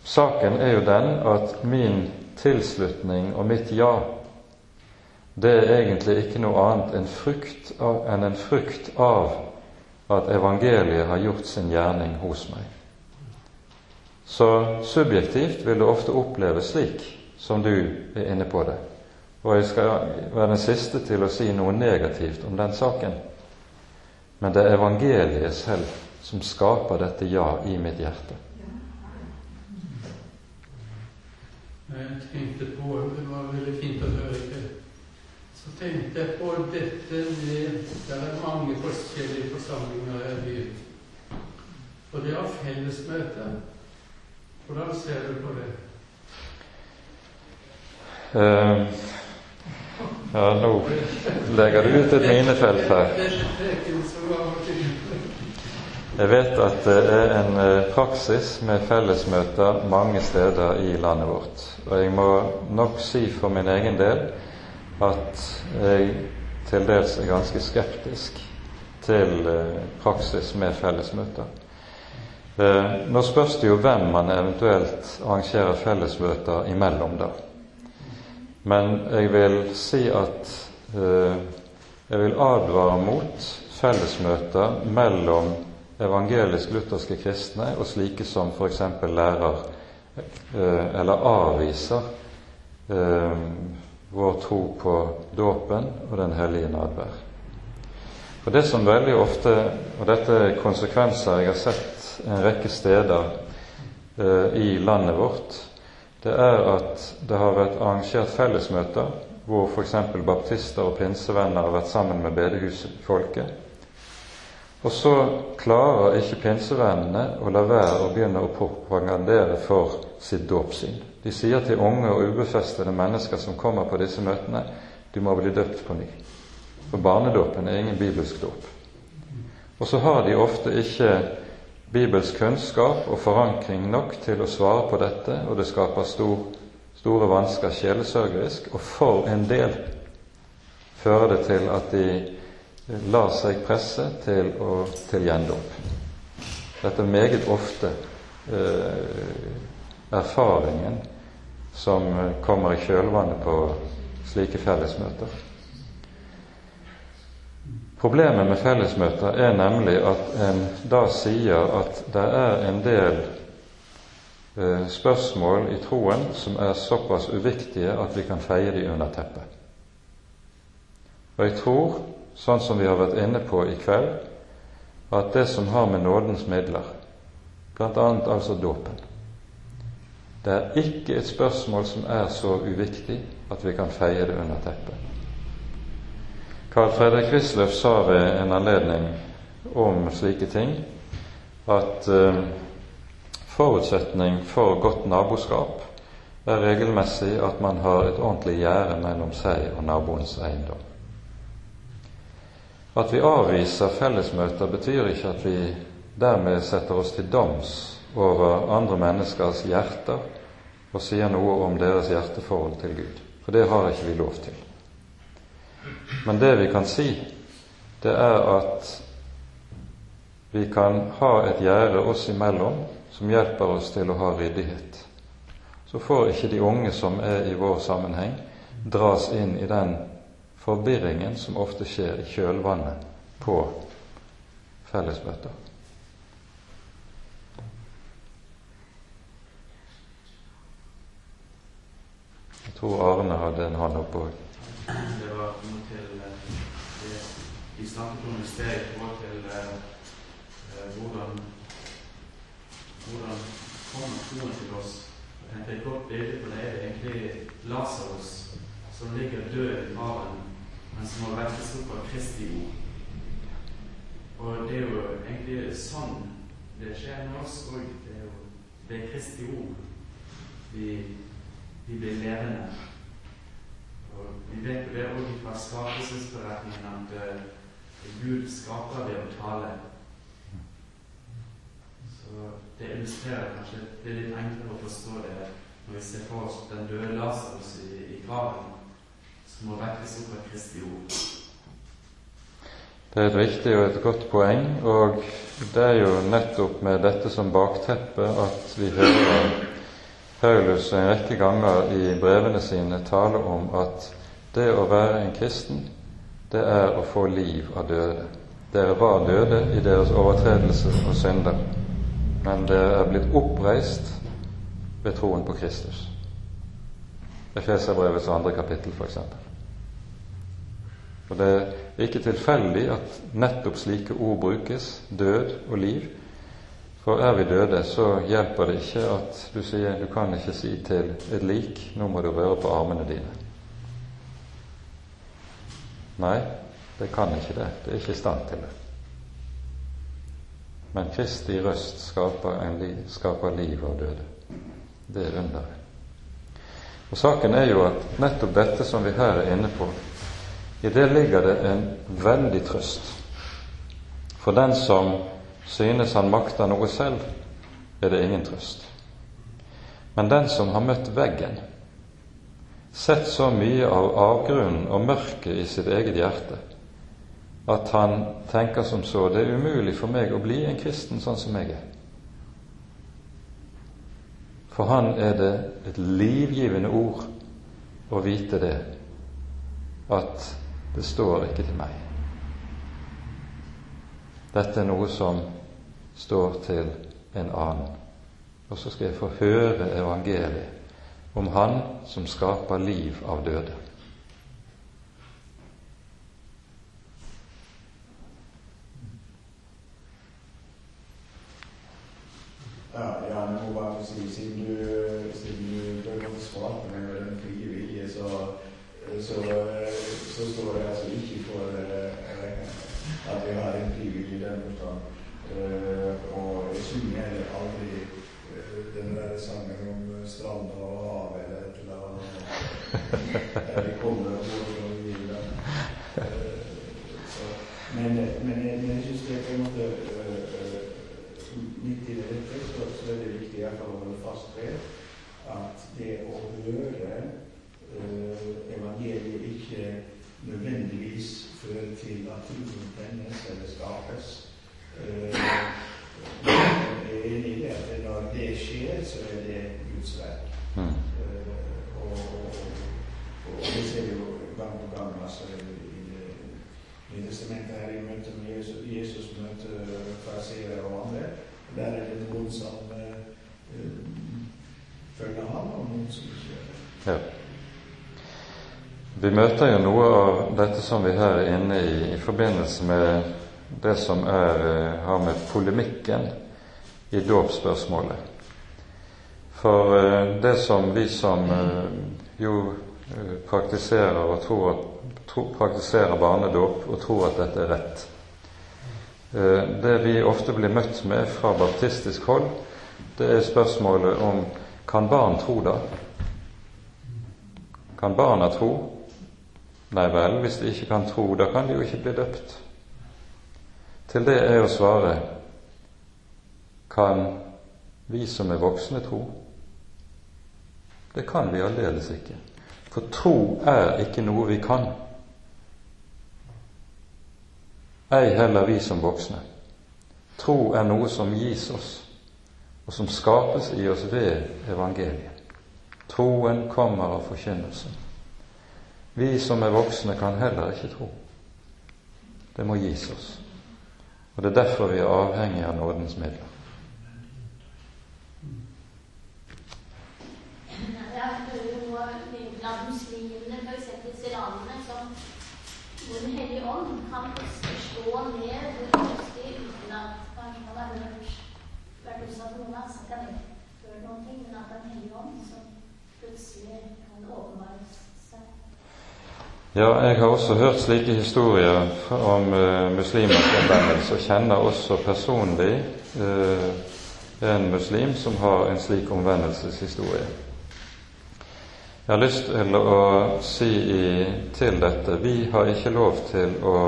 saken er jo den at min tilslutning og mitt ja, det er egentlig ikke noe annet enn, frukt av, enn en frukt av at evangeliet har gjort sin gjerning hos meg. Så subjektivt vil det ofte oppleves slik som du er inne på det. Og jeg skal være den siste til å si noe negativt om den saken. Men det er evangeliet selv som skaper dette ja i mitt hjerte. Jeg tenkte på Det var veldig fint å høre det. Så tenkte jeg på dette med Det er mange forskjellige forsamlinger her i byen. Og det har fellesmøte. Hvordan ser du på det? Uh, ja, nå legger du ut et minefelt her. Jeg vet at det er en eh, praksis med fellesmøter mange steder i landet vårt. Og jeg må nok si for min egen del at jeg til dels er ganske skeptisk til eh, praksis med fellesmøter. Eh, nå spørs det jo hvem man eventuelt arrangerer fellesmøter imellom, da. Men jeg vil si at eh, jeg vil advare mot fellesmøter mellom evangelisk-lutherske kristne og slike som f.eks. lærer eh, eller avviser eh, vår tro på dåpen og Den hellige nadvær. For det som veldig ofte, og dette er konsekvenser jeg har sett en rekke steder eh, i landet vårt, det er at det har vært arrangert fellesmøter hvor f.eks. baptister og pinsevenner har vært sammen med bedehusfolket. Og så klarer ikke pinsevennene å la være å begynne å propagandere for sitt dåpssyn. De sier til unge og ubefestede mennesker som kommer på disse møtene, du må bli døpt på ny. For barnedåpen er ingen bibelsk dåp. Og så har de ofte ikke bibelsk kunnskap og forankring nok til å svare på dette, og det skaper stor, store vansker sjelesørgerisk, og for en del fører det til at de lar seg presse til, å, til gjendåp. Dette er meget ofte eh, erfaringen som kommer i kjølvannet på slike fellesmøter. Problemet med fellesmøter er nemlig at en da sier at det er en del eh, spørsmål i troen som er såpass uviktige at vi kan feie de under teppet. Og jeg tror, sånn som vi har vært inne på i kveld, at det som har med nådens midler, bl.a. altså dåpen Det er ikke et spørsmål som er så uviktig at vi kan feie det under teppet. Carl Fredrik Wisløff sa ved en anledning om slike ting at eh, forutsetning for godt naboskap er regelmessig at man har et ordentlig gjerde mellom seg og naboens eiendom. At vi avviser fellesmøter, betyr ikke at vi dermed setter oss til doms over andre menneskers hjerter og sier noe om deres hjerteforhold til Gud. For det har ikke vi lov til. Men det vi kan si, det er at vi kan ha et gjerde oss imellom som hjelper oss til å ha ryddighet. Så får ikke de unge som er i vår sammenheng, dras inn i den forvirringen som ofte skjer i kjølvannet på fellesmøter. Jeg tror Arne hadde en hånd oppe òg. Det var noe til eh, det vi snakket om i sted i forhold til eh, eh, hvordan hvordan kommer troen til oss. Jeg tenkte Et godt bilde på det er egentlig Lasarus, som ligger død i haven, men som har vekkes opp av Kristi ord. Og det er jo egentlig sånn det skjer med oss òg. Det er jo ved Kristi ord vi, vi blir levende. Og Vi vet jo det òg fra skapelsesberetningen at uh, Gud skaper ved å tale. Så det illustrerer kanskje Det er litt enklere å forstå det når vi ser for oss den døde Lasarus i, i graven, som må vekkes opp av Kristi ord. Det er et viktig og et godt poeng, og det er jo nettopp med dette som bakteppe at vi hører Paulus en rekke ganger i brevene sine tale om at det å være en kristen, det er å få liv av døde. Dere var døde i deres overtredelser og synder, men dere er blitt oppreist ved troen på Kristus. Efeserbrevets andre kapittel, f.eks. Og Det er ikke tilfeldig at nettopp slike ord brukes, død og liv. For er vi døde, så hjelper det ikke at du sier du kan ikke si til et lik nå må du røre på armene dine. Nei, det kan ikke det. Det er ikke i stand til det. Men Kristi røst skaper, liv, skaper liv av døde. Det er underet. Og Saken er jo at nettopp dette som vi her er inne på, i det ligger det en veldig trøst. For den som synes han makter noe selv, er det ingen trøst. Men den som har møtt veggen, sett så mye av avgrunnen og mørket i sitt eget hjerte, at han tenker som så det er umulig for meg å bli en kristen sånn som jeg er. For han er det et livgivende ord å vite det, at det står ikke til meg. Dette er noe som står til en annen. Og så skal jeg få høre evangeliet om Han som skaper liv av døde. Ja, jeg må bare si, siden du, siden du bør godt svare på meg med den frie vilje, så, så, så står det altså ikke for eh, at jeg har en fri vilje i den forstand. Eh, og jeg synger heller aldri eh, den der sangen om stranda og havet eller et eller annet. Der vi kommer og går og gir den. Eh, så, men, men, jeg- men jeg syns det er på en måte eh, eh, midt i dette så, så er det viktig i hvert fall å holde fast ved at det å høre eh, evangeliet ikke nødvendigvis fører til at troen brennes eller skapes. Eh, jeg er enig i at når det skjer, så er det Guds verk. Mm. Eh, og, og, det ser vi jo gang på gang altså, i det testamentet her i møte med Jesus, Jesus møter fariseere og andre. Der er det noen som eh, følger ham, og noen som ikke gjør det. Ja. Vi møter jo noe av dette som vi her er inne i, i forbindelse med det som er, eh, har med polemikken i dåpsspørsmålet. For eh, det som vi som eh, jo praktiserer, og tror at, tro, praktiserer barnedåp og tror at dette er rett Det vi ofte blir møtt med fra baptistisk hold, det er spørsmålet om kan barn tro da? Kan barna tro? Nei vel, hvis de ikke kan tro, da kan de jo ikke bli døpt. Til det er å svare kan vi som er voksne, tro? Det kan vi aldeles ikke. For tro er ikke noe vi kan. Ei heller vi som voksne. Tro er noe som gis oss, og som skapes i oss ved evangeliet. Troen kommer av forkynnelsen. Vi som er voksne, kan heller ikke tro. Det må gis oss. Og det er derfor vi er avhengig av nådens midler. Jeg hører jo mye blant muslimene, f.eks. iranerne, som hvor Den hellige ånd kan forstå mer hvor plutselig uten at kanskje man har hørt vært utsatt for noen har sagt at noen ting, men at Den hellige ånd som plutselig kan åpenbare seg. Ja, jeg har også hørt slike historier om uh, muslimers omvendelse, og kjenner også personlig uh, en muslim som har en slik omvendelseshistorie. Jeg har lyst til å si i, til dette vi har ikke lov til å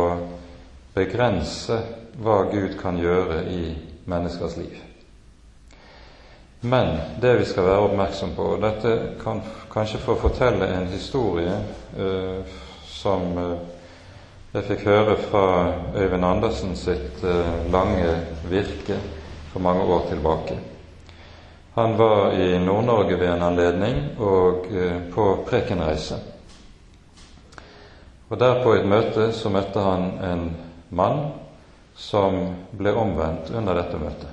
begrense hva Gud kan gjøre i menneskers liv. Men det vi skal være oppmerksom på og Dette kan kanskje få fortelle en historie eh, som eh, jeg fikk høre fra Øyvind Andersen sitt eh, lange virke for mange år tilbake. Han var i Nord-Norge ved en anledning og på prekenreise. Og Der på et møte så møtte han en mann som ble omvendt under dette møtet,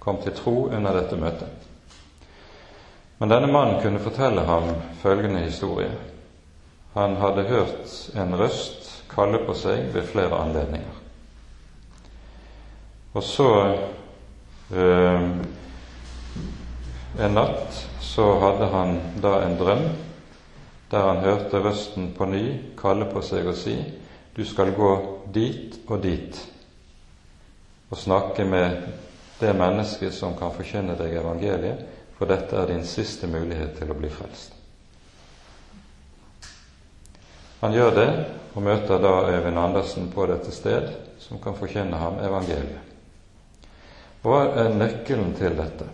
kom til tro under dette møtet. Men denne mannen kunne fortelle ham følgende historie. Han hadde hørt en røst kalle på seg ved flere anledninger. Og så øh, en natt så hadde han da en drøm der han hørte røsten på ny kalle på seg og si du skal gå dit og dit og snakke med det mennesket som kan forkynne deg evangeliet, for dette er din siste mulighet til å bli frelst. Han gjør det, og møter da Øyvind Andersen på dette sted, som kan forkynne ham evangeliet. Hva er nøkkelen til dette?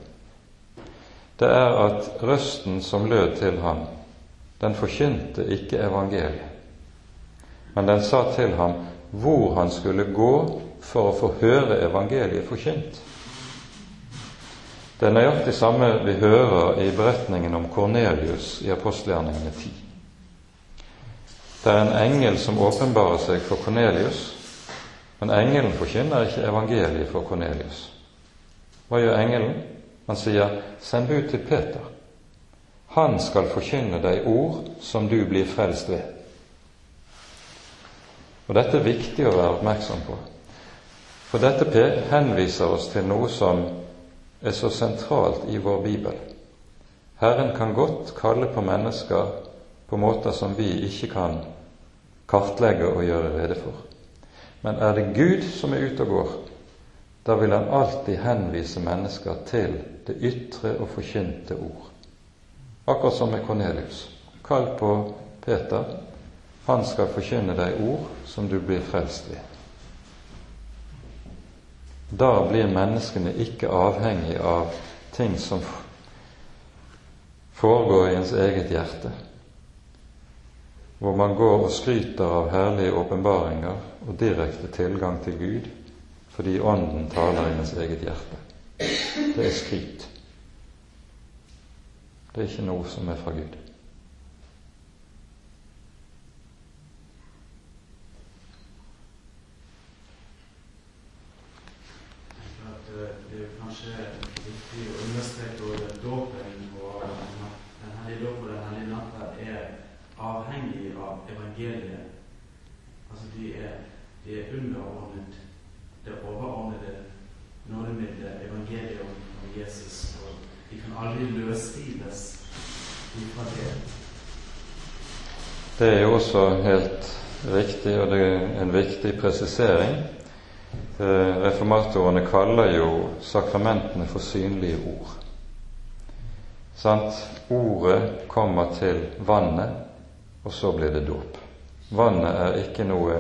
Det er at røsten som lød til ham, den forkynte ikke evangeliet men den sa til ham hvor han skulle gå for å få høre evangeliet forkynt. Det er nøyaktig samme vi hører i beretningen om Kornelius i apostelgjerningene 10. Det er en engel som åpenbarer seg for Kornelius, men engelen forkynner ikke evangeliet for Kornelius. Hva gjør engelen? Han sier, 'Send bud til Peter. Han skal forkynne deg ord som du blir frelst ved.' Og Dette er viktig å være oppmerksom på, for dette henviser oss til noe som er så sentralt i vår bibel. Herren kan godt kalle på mennesker på måter som vi ikke kan kartlegge og gjøre rede for. Men er det Gud som er ute og går, da vil han alltid henvise mennesker til det ytre og forkynte ord. Akkurat som med Kornelius. Kall på Peter, han skal forkynne deg ord som du blir frelst ved. Da blir menneskene ikke avhengig av ting som foregår i ens eget hjerte, hvor man går og skryter av herlige åpenbaringer og direkte tilgang til Gud fordi Ånden taler i ens eget hjerte. Det er skryt. Det er ikke noe som er fra Gud. Evangeliet. Altså de er, de er underordnet det overordnede nådemiddelet, evangeliet om, Jesus. Og de kan aldri løsrives fra det. Det er jo også helt riktig, og det er en viktig presisering. Eh, reformatorene kaller jo sakramentene for synlige ord. Sant? Ordet kommer til vannet, og så blir det dåp. Vannet er ikke noe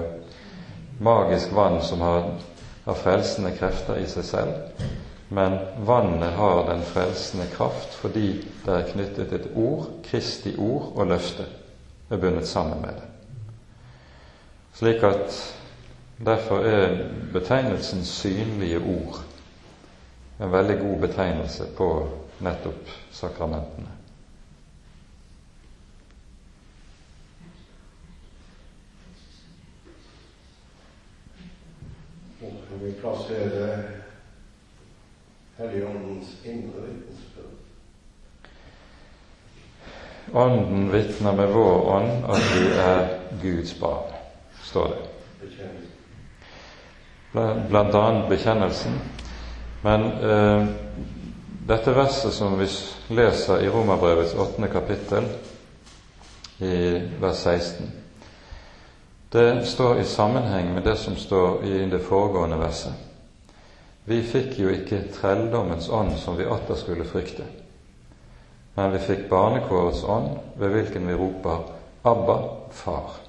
magisk vann som har, har frelsende krefter i seg selv, men vannet har den frelsende kraft fordi det er knyttet et ord, Kristi ord og løfte, er bundet sammen med det. Slik at derfor er betegnelsen 'synlige ord' en veldig god betegnelse på nettopp sakramentene. vi plasserer Helligåndens indre vitnesbyrd. Ånden vitner med vår ånd at vi er Guds barn, står det. Annet bekjennelsen. Men eh, dette verset som vi leser i Romerbrevets åttende kapittel, i vers 16, det står i sammenheng med det som står i det foregående verset. Vi fikk jo ikke trelldommens ånd som vi atter skulle frykte, men vi fikk barnekårets ånd, ved hvilken vi roper Abba, Far.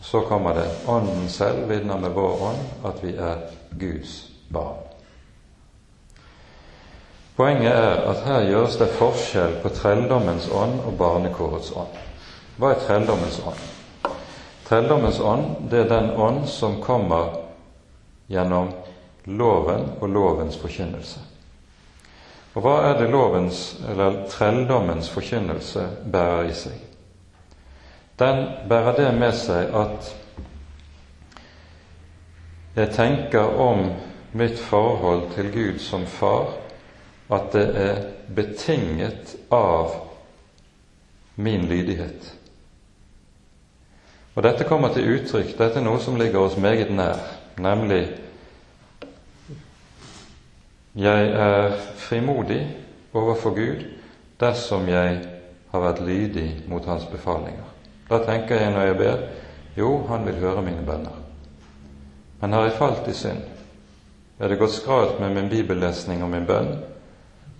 Så kommer det Ånden selv vitner med vår ånd at vi er Guds barn. Poenget er at her gjøres det forskjell på trelldommens ånd og barnekårets ånd. Hva er trelldommens ånd? Trelldommens ånd, det er den ånd som kommer gjennom loven og lovens forkynnelse. Og hva er det lovens, eller trelldommens forkynnelse bærer i seg? Den bærer det med seg at jeg tenker om mitt forhold til Gud som far at det er betinget av min lydighet. Og Dette kommer til uttrykk, dette er noe som ligger oss meget nær, nemlig jeg er frimodig overfor Gud dersom jeg har vært lydig mot Hans befalinger. Da tenker jeg når jeg ber jo, Han vil høre mine bønner. Men har jeg falt i synd, er det gått skralt med min bibellesning og min bønn,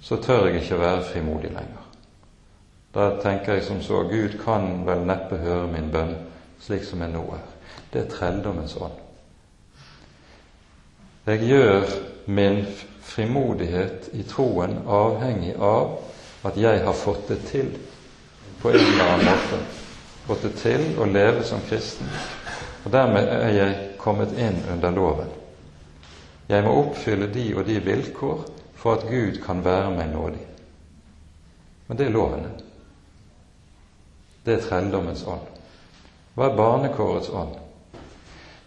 så tør jeg ikke være frimodig lenger. Da tenker jeg som så Gud kan vel neppe høre min bønn slik som jeg nå er. Det er trelldommens ånd. Jeg gjør min frimodighet i troen avhengig av at jeg har fått det til på en eller annen måte. Fått det til å leve som kristen. Og dermed er jeg kommet inn under loven. Jeg må oppfylle de og de vilkår for at Gud kan være meg nådig. Men det er lovene. Det er trelldommens ånd. Hva er barnekårets ånd?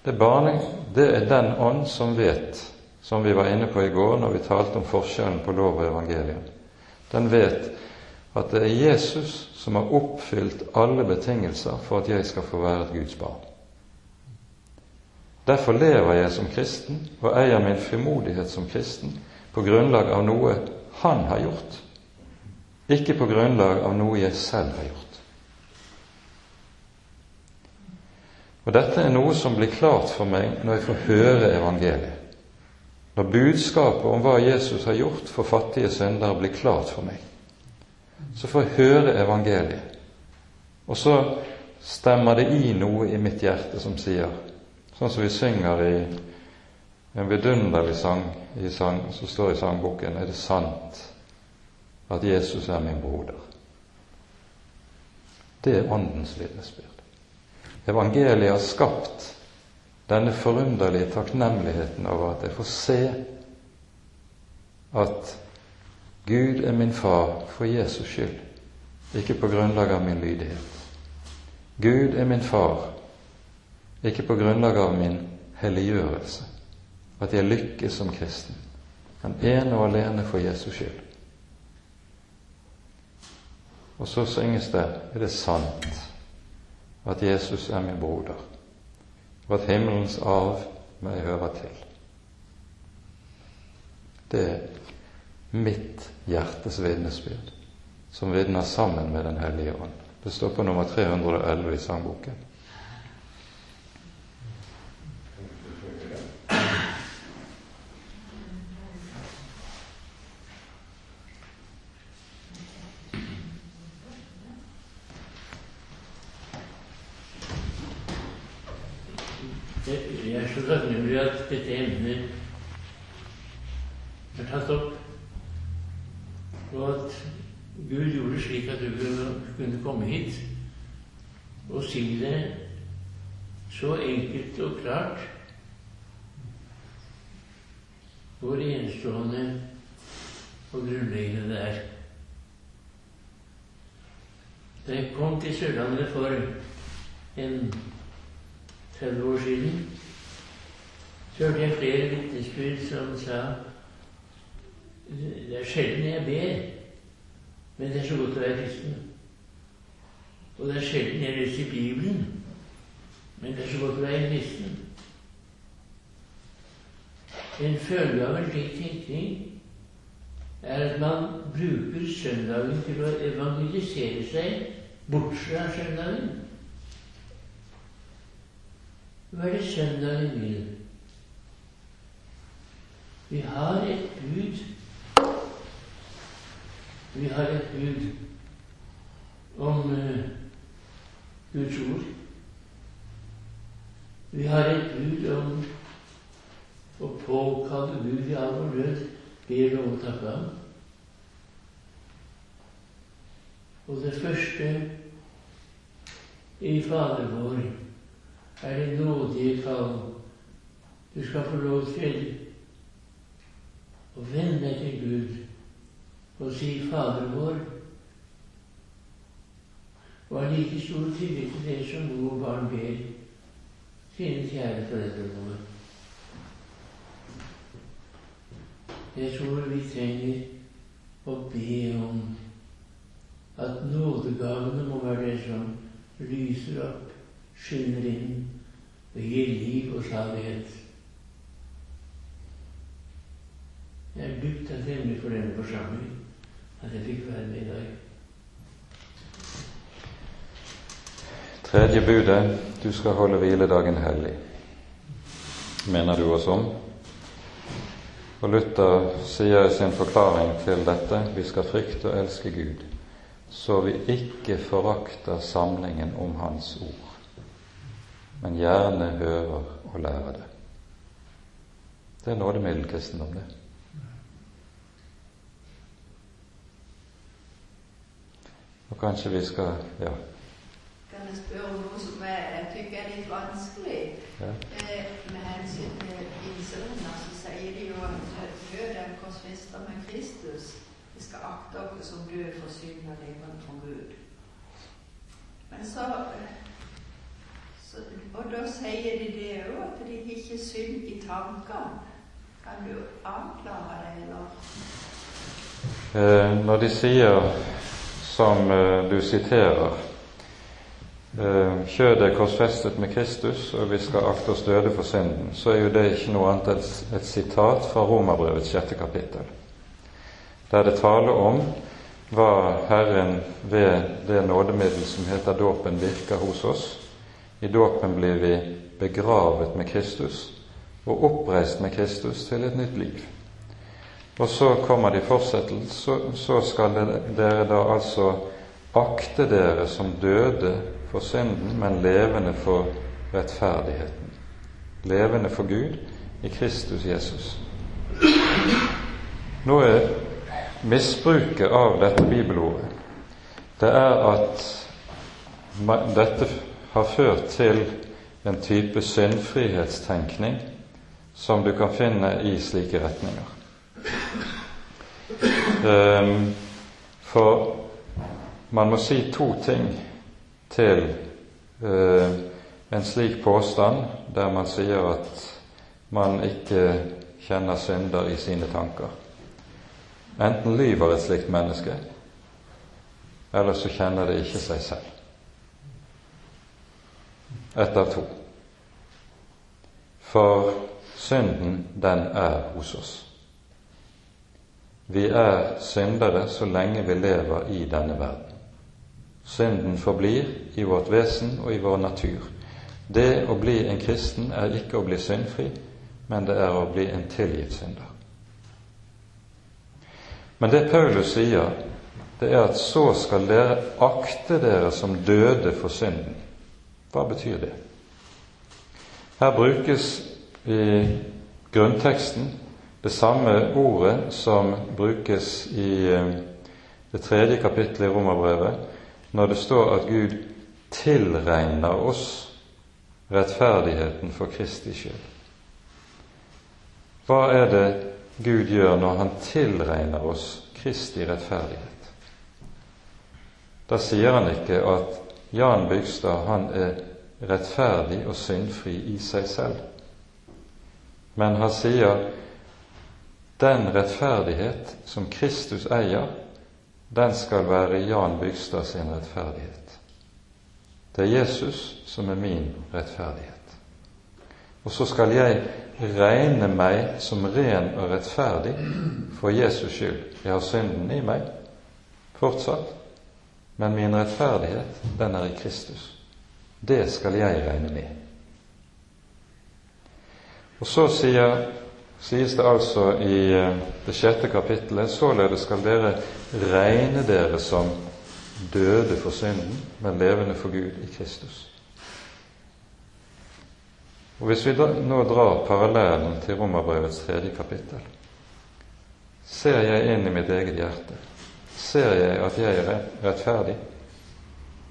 Det barne, det er den ånd som vet, som vi var inne på i går når vi talte om forskjellen på lov og evangelium. Den vet at det er Jesus som har oppfylt alle betingelser for at jeg skal få være et Guds barn. Derfor lever jeg som kristen og eier min frimodighet som kristen på grunnlag av noe han har gjort, ikke på grunnlag av noe jeg selv har gjort. Og Dette er noe som blir klart for meg når jeg får høre evangeliet. Når budskapet om hva Jesus har gjort for fattige syndere, blir klart for meg, så får jeg høre evangeliet. Og så stemmer det i noe i mitt hjerte som sier, sånn som vi synger i en vidunderlig sang, sang som står i sangboken, er det sant at Jesus er min broder. Det er Åndens vitnesbyrd. Evangeliet har skapt denne forunderlige takknemligheten over at jeg får se at Gud er min far for Jesus skyld, ikke på grunnlag av min lydighet. Gud er min far, ikke på grunnlag av min helliggjørelse at jeg lykkes som kristen, men ene og alene for Jesus skyld. Og så synges det er det sant at Jesus er min broder, og at himmelens arv meg hører til. Det er mitt hjertes vitnesbyrd, som vitner sammen med Den hellige ånd. Det står på nummer 311 i sangboken. dette emnet er tatt opp, og at Gud gjorde det slik at du kunne komme hit og si det så enkelt og klart hvor enestående og grunnleggende det er. Da jeg kom til Sørlandet for en 30 år siden, så hørte jeg flere vitnesbyrd som sa det er sjelden jeg ber, men det er så godt å være kristen. Og det er sjelden jeg leser Bibelen, men det er så godt å være kristen. En følge av en slik tenkning er at man bruker søndagen til å evangelisere seg bort fra søndagen. Hva er det søndagen vil? Vi har et bud. Vi har et bud om uh, Guds ord. Vi har et bud om å påkalle Gud i all vår nød, ber lov å takke ham. Og det første i Fader vår er det nådige kall. Du skal få lov til å vende deg til Gud og si Fader vår. Og ha like stor tillit til det som mor og barn ber sine kjære foreldre våre. Jeg tror vi trenger å be om at nådegavene må være det som lyser opp, skinner inn og gir liv og salighet. Jeg er dypt takknemlig for denne forsamling, at jeg fikk være med i dag. Tredje budet du skal holde hviledagen hellig, mener du oss om. Og Luther sier i sin forklaring til dette vi skal frykte og elske Gud, så vi ikke forakter samlingen om Hans ord, men gjerne hører og lærer det. Det er nådemiddelkristendom, det. Og kanskje vi skal Ja. Kan jeg spørre om noe som jeg, jeg tykker er litt vanskelig? ja. Eh, med hensyn til pinsevenner så sier de jo at før den korsfester med Kristus, vi skal akte dere som døde for synd og levende for Gud. Men så, så Og da sier de det òg, at de ikke synd i tankene. Kan du avklare det, eller? Eh, når de sier, som eh, du siterer, kjødet er korsfestet med Kristus, og vi skal akte oss døde for synden, så er jo det ikke noe annet enn et, sitat fra Romerbrevets sjette kapittel, der det taler om hva Herren ved det nådemiddel som heter dåpen, virker hos oss. I dåpen blir vi begravet med Kristus og oppreist med Kristus til et nytt liv. Og så kommer det i fortsettelse, så skal dere da altså akte dere som døde for synden, men levende for rettferdigheten. Levende for Gud i Kristus Jesus. Nå er misbruket av dette bibelordet det er at dette har ført til en type syndfrihetstenkning som du kan finne i slike retninger. Um, for man må si to ting til eh, en slik påstand der man sier at man ikke kjenner synder i sine tanker. Enten lyver et slikt menneske, eller så kjenner det ikke seg selv. Ett av to. For synden, den er hos oss. Vi er syndere så lenge vi lever i denne verden. Synden forblir i vårt vesen og i vår natur. Det å bli en kristen er ikke å bli syndfri, men det er å bli en tilgitt synder. Men det Paulus sier, det er at så skal dere akte dere som døde for synden. Hva betyr det? Her brukes i grunnteksten det samme ordet som brukes i det tredje kapittelet i Romerbrevet, når det står at Gud tilregner oss rettferdigheten for Kristi skyld. Hva er det Gud gjør når Han tilregner oss Kristi rettferdighet? Da sier han ikke at Jan Bygstad han er rettferdig og syndfri i seg selv. Men han sier den rettferdighet som Kristus eier, den skal være Jan Bygstad sin rettferdighet. Det er Jesus som er min rettferdighet. og så skal jeg regne meg som ren og rettferdig for Jesus skyld. Jeg har synden i meg fortsatt, men min rettferdighet, den er i Kristus. Det skal jeg regne med. Og så sier, sies det altså i eh, det sjette kapittelet således skal dere regne dere som døde for synden, men levende for Gud i Kristus. Og Hvis vi nå drar parallellen til Romerbrevets tredje kapittel, ser jeg inn i mitt eget hjerte. Ser jeg at jeg er rettferdig?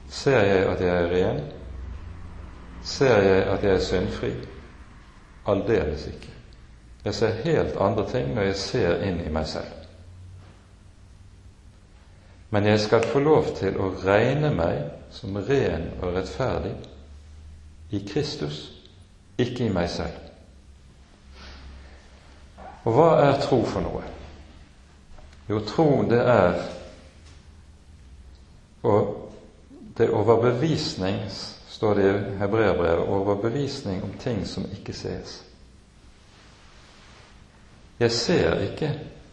Ser jeg at jeg er ren? Ser jeg at jeg er syndfri? Aldeles ikke. Jeg ser helt andre ting når jeg ser inn i meg selv. Men jeg skal få lov til å regne meg som ren og rettferdig i Kristus ikke i meg selv. Og hva er tro for noe? Jo, tro det er og det er overbevisning, står det i hebreerbrevet, overbevisning om ting som ikke ses. Jeg ser ikke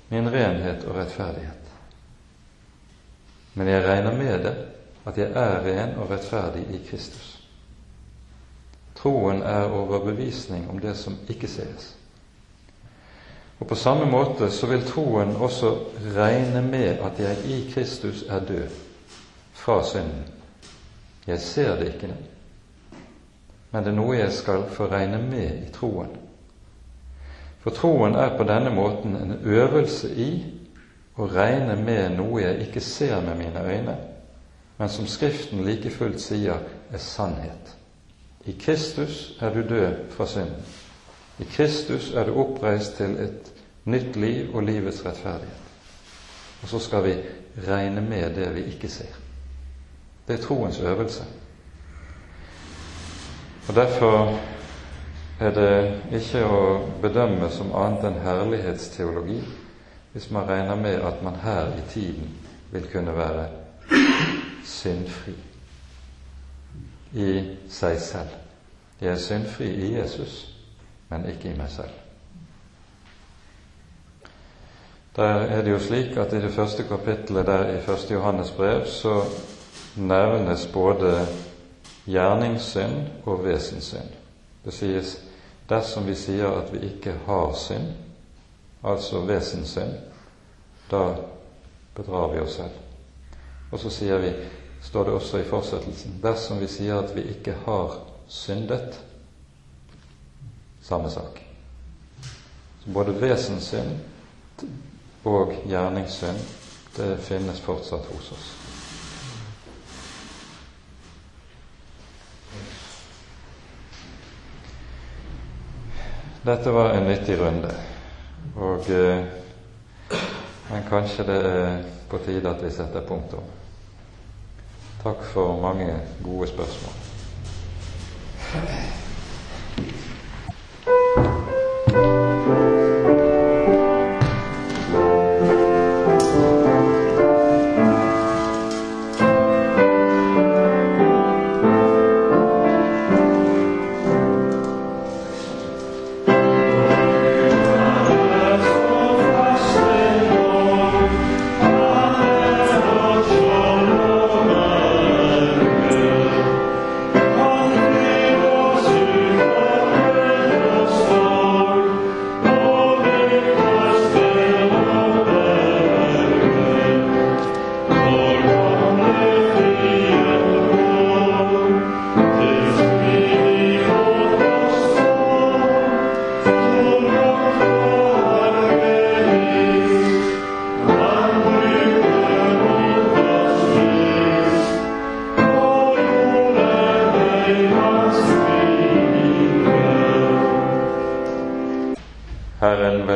min renhet og rettferdighet, men jeg regner med det at jeg er ren og rettferdig i Kristus. Troen er overbevisning om det som ikke sees. Og På samme måte så vil troen også regne med at jeg i Kristus er død fra synden. Jeg ser det ikke men det er noe jeg skal få regne med i troen. For troen er på denne måten en øvelse i å regne med noe jeg ikke ser med mine øyne, men som Skriften like fullt sier er sannhet. I Kristus er du død fra synden. I Kristus er du oppreist til et nytt liv og livets rettferdighet. Og så skal vi regne med det vi ikke ser. Det er troens øvelse. Og Derfor er det ikke å bedømme som annet enn herlighetsteologi hvis man regner med at man her i tiden vil kunne være syndfri i seg selv. Jeg er syndfri i Jesus, men ikke i meg selv. Der er det jo slik at i det første kapittelet der i 1. Johannes brev så nevnes både gjerningssynd og vesensynd. Det sies dersom vi sier at vi ikke har synd, altså vesenssynd, da bedrar vi oss selv. Og så sier vi står det også i fortsettelsen dersom vi sier at vi ikke har syndet. Samme sak. Så både vesenssynd og gjerningssynd, det finnes fortsatt hos oss. Dette var en nyttig runde, og, eh, men kanskje det er på tide at vi setter punktum. Takk for mange gode spørsmål.